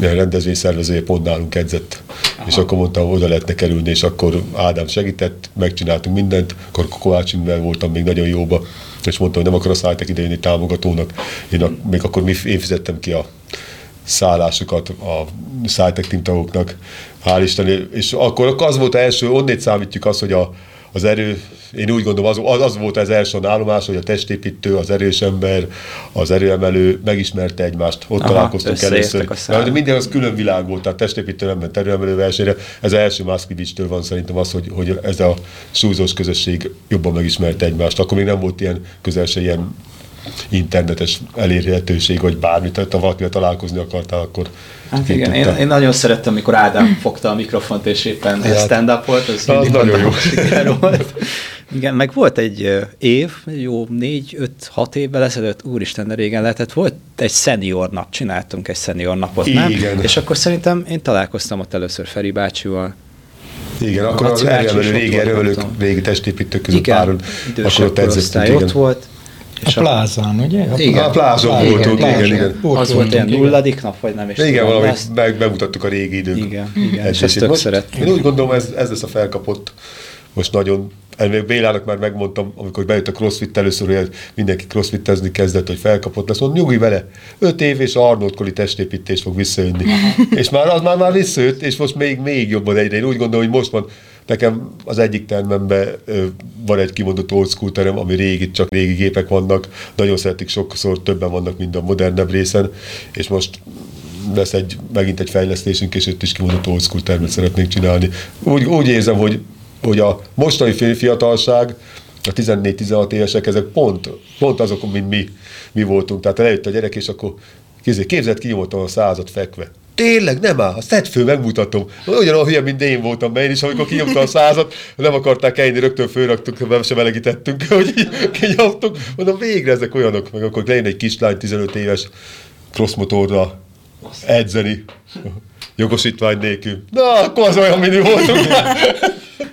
rendezvényszervezője pont nálunk edzett, Aha. és akkor mondta, hogy oda lehetne kerülni, és akkor Ádám segített, megcsináltunk mindent, akkor Kovács voltam még nagyon jóba, és mondta, hogy nem akar a Szájtek idejönni támogatónak, én a, még akkor mi, én fizettem ki a szállásokat a Szájtek Team tagoknak, hál' Isten, és akkor az volt az első, onnét számítjuk azt, hogy a, az erő, én úgy gondolom, az, az, volt az első állomás, hogy a testépítő, az erős ember, az erőemelő megismerte egymást, ott Aha, találkoztunk először. De minden az külön világ volt, tehát testépítő nem ment erőemelő versenyre. Ez az első Maszkivicstől van szerintem az, hogy, hogy ez a súlyzós közösség jobban megismerte egymást. Akkor még nem volt ilyen közel se ilyen internetes elérhetőség, vagy bármit, tehát ha valakivel találkozni akartál, akkor Hát igen, én, én nagyon szerettem, amikor Ádám fogta a mikrofont, és éppen Hát, stand-up volt, az, az nagyon jó. volt. Igen, meg volt egy év, jó négy, öt, hat évvel ezelőtt, úristen, de régen lehetett, volt egy szenior nap, csináltunk egy szenior napot, nem? Igen. És akkor szerintem én találkoztam ott először Feri bácsival. Igen, akkor az ott régi volt, tudom. régi testépítők között Igen, idősebb akkor ott korosztály ott igen. Volt. A plázán, ugye? A Igen. A plázon plázán, voltunk, igen, plázán. igen. Ott az volt ilyen igen. nulladik nap, vagy nem is Igen, tudom, valamit azt- meg, bemutattuk a régi idők. Igen, igen, és ezt tök Most szerettem. Én úgy gondolom, ez, ez lesz a felkapott most nagyon Ennél Bélának már megmondtam, amikor bejött a crossfit először, hogy mindenki crossfitezni kezdett, hogy felkapott lesz, mondom, nyugi vele, öt év és Arnold Koli testépítés fog visszajönni. és már az már, már visszajött, és most még, még jobban egyre. Én úgy gondolom, hogy most van, Nekem az egyik termemben van egy kimondott old school terem, ami régi, csak régi gépek vannak. Nagyon szeretik, sokszor többen vannak, mint a modernebb részen, és most lesz egy, megint egy fejlesztésünk, és itt is kimondott old school termet szeretnénk csinálni. Úgy, úgy érzem, hogy, hogy a mostani fiatalság, a 14-16 évesek, ezek pont, pont azok, mint mi, mi voltunk. Tehát eljött a gyerek, és akkor képzeld ki, a százat fekve. Tényleg, nem áll, szedd fő, megmutatom. Ugyanolyan hülye, mint én voltam én is, amikor kinyomta a százat, nem akarták ejni, rögtön fölraktuk, be se melegítettünk, hogy kinyomtuk. Mondom, végre ezek olyanok, meg akkor legyen egy kislány, 15 éves crossmotorra edzeni, jogosítvány nélkül. Na, akkor az olyan, mint mi voltunk.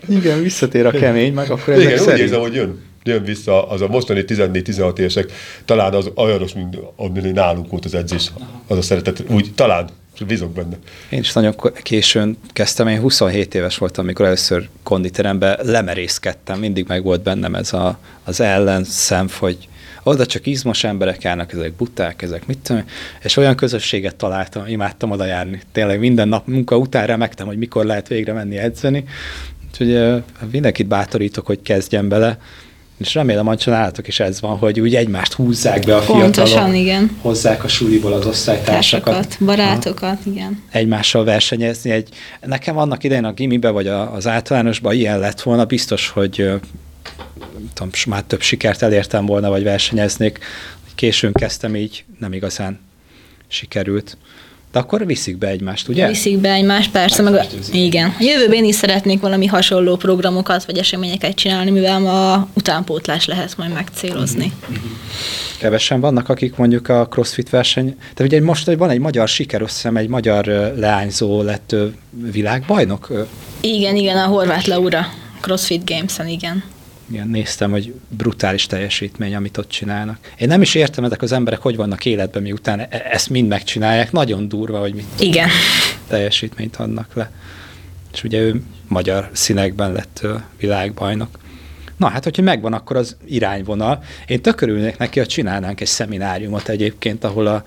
Igen, visszatér a kemény, meg akkor ezek Igen, szerint... úgy érzem, hogy jön jön vissza, az a mostani 14-16 évesek, talán az olyanos, mint ami nálunk volt az edzés, az a szeretet, úgy talán bízok benne. Én is nagyon későn kezdtem, én 27 éves voltam, amikor először konditerembe lemerészkedtem, mindig meg volt bennem ez a, az ellenszem, hogy oda csak izmos emberek járnak, ezek buták, ezek mit tudom, és olyan közösséget találtam, imádtam oda járni. Tényleg minden nap munka után remektem, hogy mikor lehet végre menni edzeni. Úgyhogy mindenkit bátorítok, hogy kezdjen bele és remélem, hogy csináltok is ez van, hogy úgy egymást húzzák be a Pontosan, fiatalok. igen. Hozzák a súlyból az osztálytársakat. Társakat, barátokat, ha. igen. Egymással versenyezni. Egy, nekem annak idején a gimibe, vagy a, az általánosban ilyen lett volna, biztos, hogy tudom, már több sikert elértem volna, vagy versenyeznék. Későn kezdtem így, nem igazán sikerült. De akkor viszik be egymást, ugye? Viszik be egymást, persze. Meg a, igen. A jövőben én is szeretnék valami hasonló programokat vagy eseményeket csinálni, mivel ma utánpótlás lehet majd megcélozni. Kevesen vannak, akik mondjuk a crossfit verseny, de ugye most van egy magyar siker, azt egy magyar leányzó lett világbajnok. Igen, igen, a Horváth Laura CrossFit Games-en, igen igen, néztem, hogy brutális teljesítmény, amit ott csinálnak. Én nem is értem, ezek az emberek hogy vannak életben, miután e- ezt mind megcsinálják. Nagyon durva, hogy mit Igen. teljesítményt adnak le. És ugye ő magyar színekben lett világbajnok. Na hát, hogyha megvan akkor az irányvonal, én tökörülnék neki, hogy csinálnánk egy szemináriumot egyébként, ahol a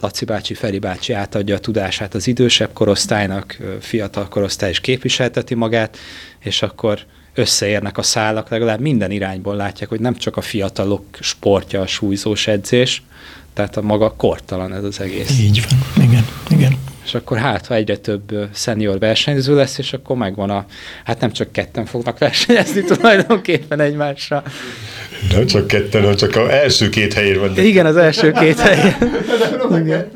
Laci bácsi, Feri bácsi átadja a tudását az idősebb korosztálynak, fiatal korosztály is képviselteti magát, és akkor összeérnek a szálak, legalább minden irányból látják, hogy nem csak a fiatalok sportja a súlyzós edzés, tehát a maga kortalan ez az egész. Így van, igen, igen. És akkor hát, ha egyre több szenior versenyző lesz, és akkor megvan a, hát nem csak ketten fognak versenyezni tulajdonképpen egymásra. Nem csak ketten, hanem csak az első két helyén van. Igen, az első két helyen. Igen.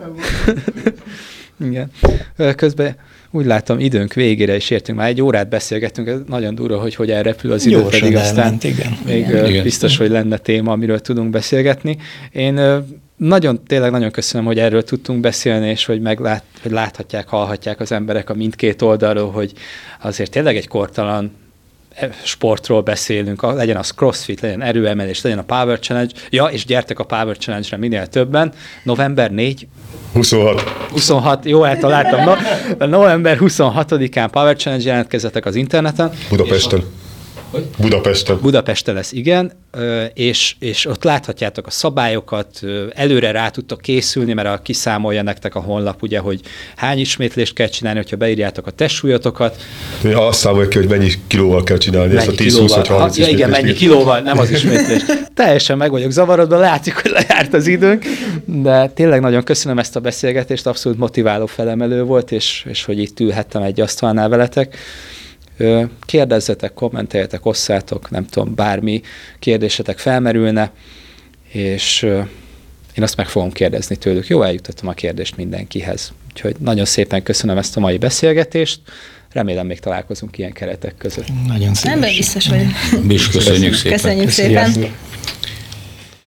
Igen. Közben úgy látom, időnk végére is értünk, már egy órát beszélgettünk, ez nagyon durva, hogy hogy elrepül az idő, Gyorsan pedig aztán elment, igen. még igen. biztos, hogy lenne téma, amiről tudunk beszélgetni. Én nagyon, tényleg nagyon köszönöm, hogy erről tudtunk beszélni, és hogy, meglát, hogy láthatják, hallhatják az emberek a mindkét oldalról, hogy azért tényleg egy kortalan sportról beszélünk, legyen az crossfit, legyen erőemelés, legyen a Power Challenge. Ja, és gyertek a Power Challenge-re minél többen. November 4, 26. 26, jó, eltaláltam. No, november 26-án Power Challenge jelentkezetek az interneten. Budapesten. Hogy? Budapesten. Budapesten lesz, igen, és, és ott láthatjátok a szabályokat, előre rá tudtok készülni, mert a, kiszámolja nektek a honlap, ugye, hogy hány ismétlést kell csinálni, hogyha beírjátok a testsúlyotokat. Ja, azt számolja ki, hogy mennyi kilóval kell csinálni mennyi ezt a 10 20 vagy 30 ja, Igen, mennyi kilóval, nem az ismétlés. Teljesen meg vagyok zavarodva, látszik, hogy lejárt az időnk, de tényleg nagyon köszönöm ezt a beszélgetést, abszolút motiváló felemelő volt, és, és hogy itt ülhettem egy asztalnál veletek. Kérdezzetek, kommenteljetek, osszátok, nem tudom, bármi kérdésetek felmerülne, és én azt meg fogom kérdezni tőlük. Jó, eljutottam a kérdést mindenkihez. Úgyhogy nagyon szépen köszönöm ezt a mai beszélgetést. Remélem még találkozunk ilyen keretek között. Nagyon szépen. Nem biztos vagyok. Mi is köszönjük szépen. Köszönjük szépen. Köszönjük.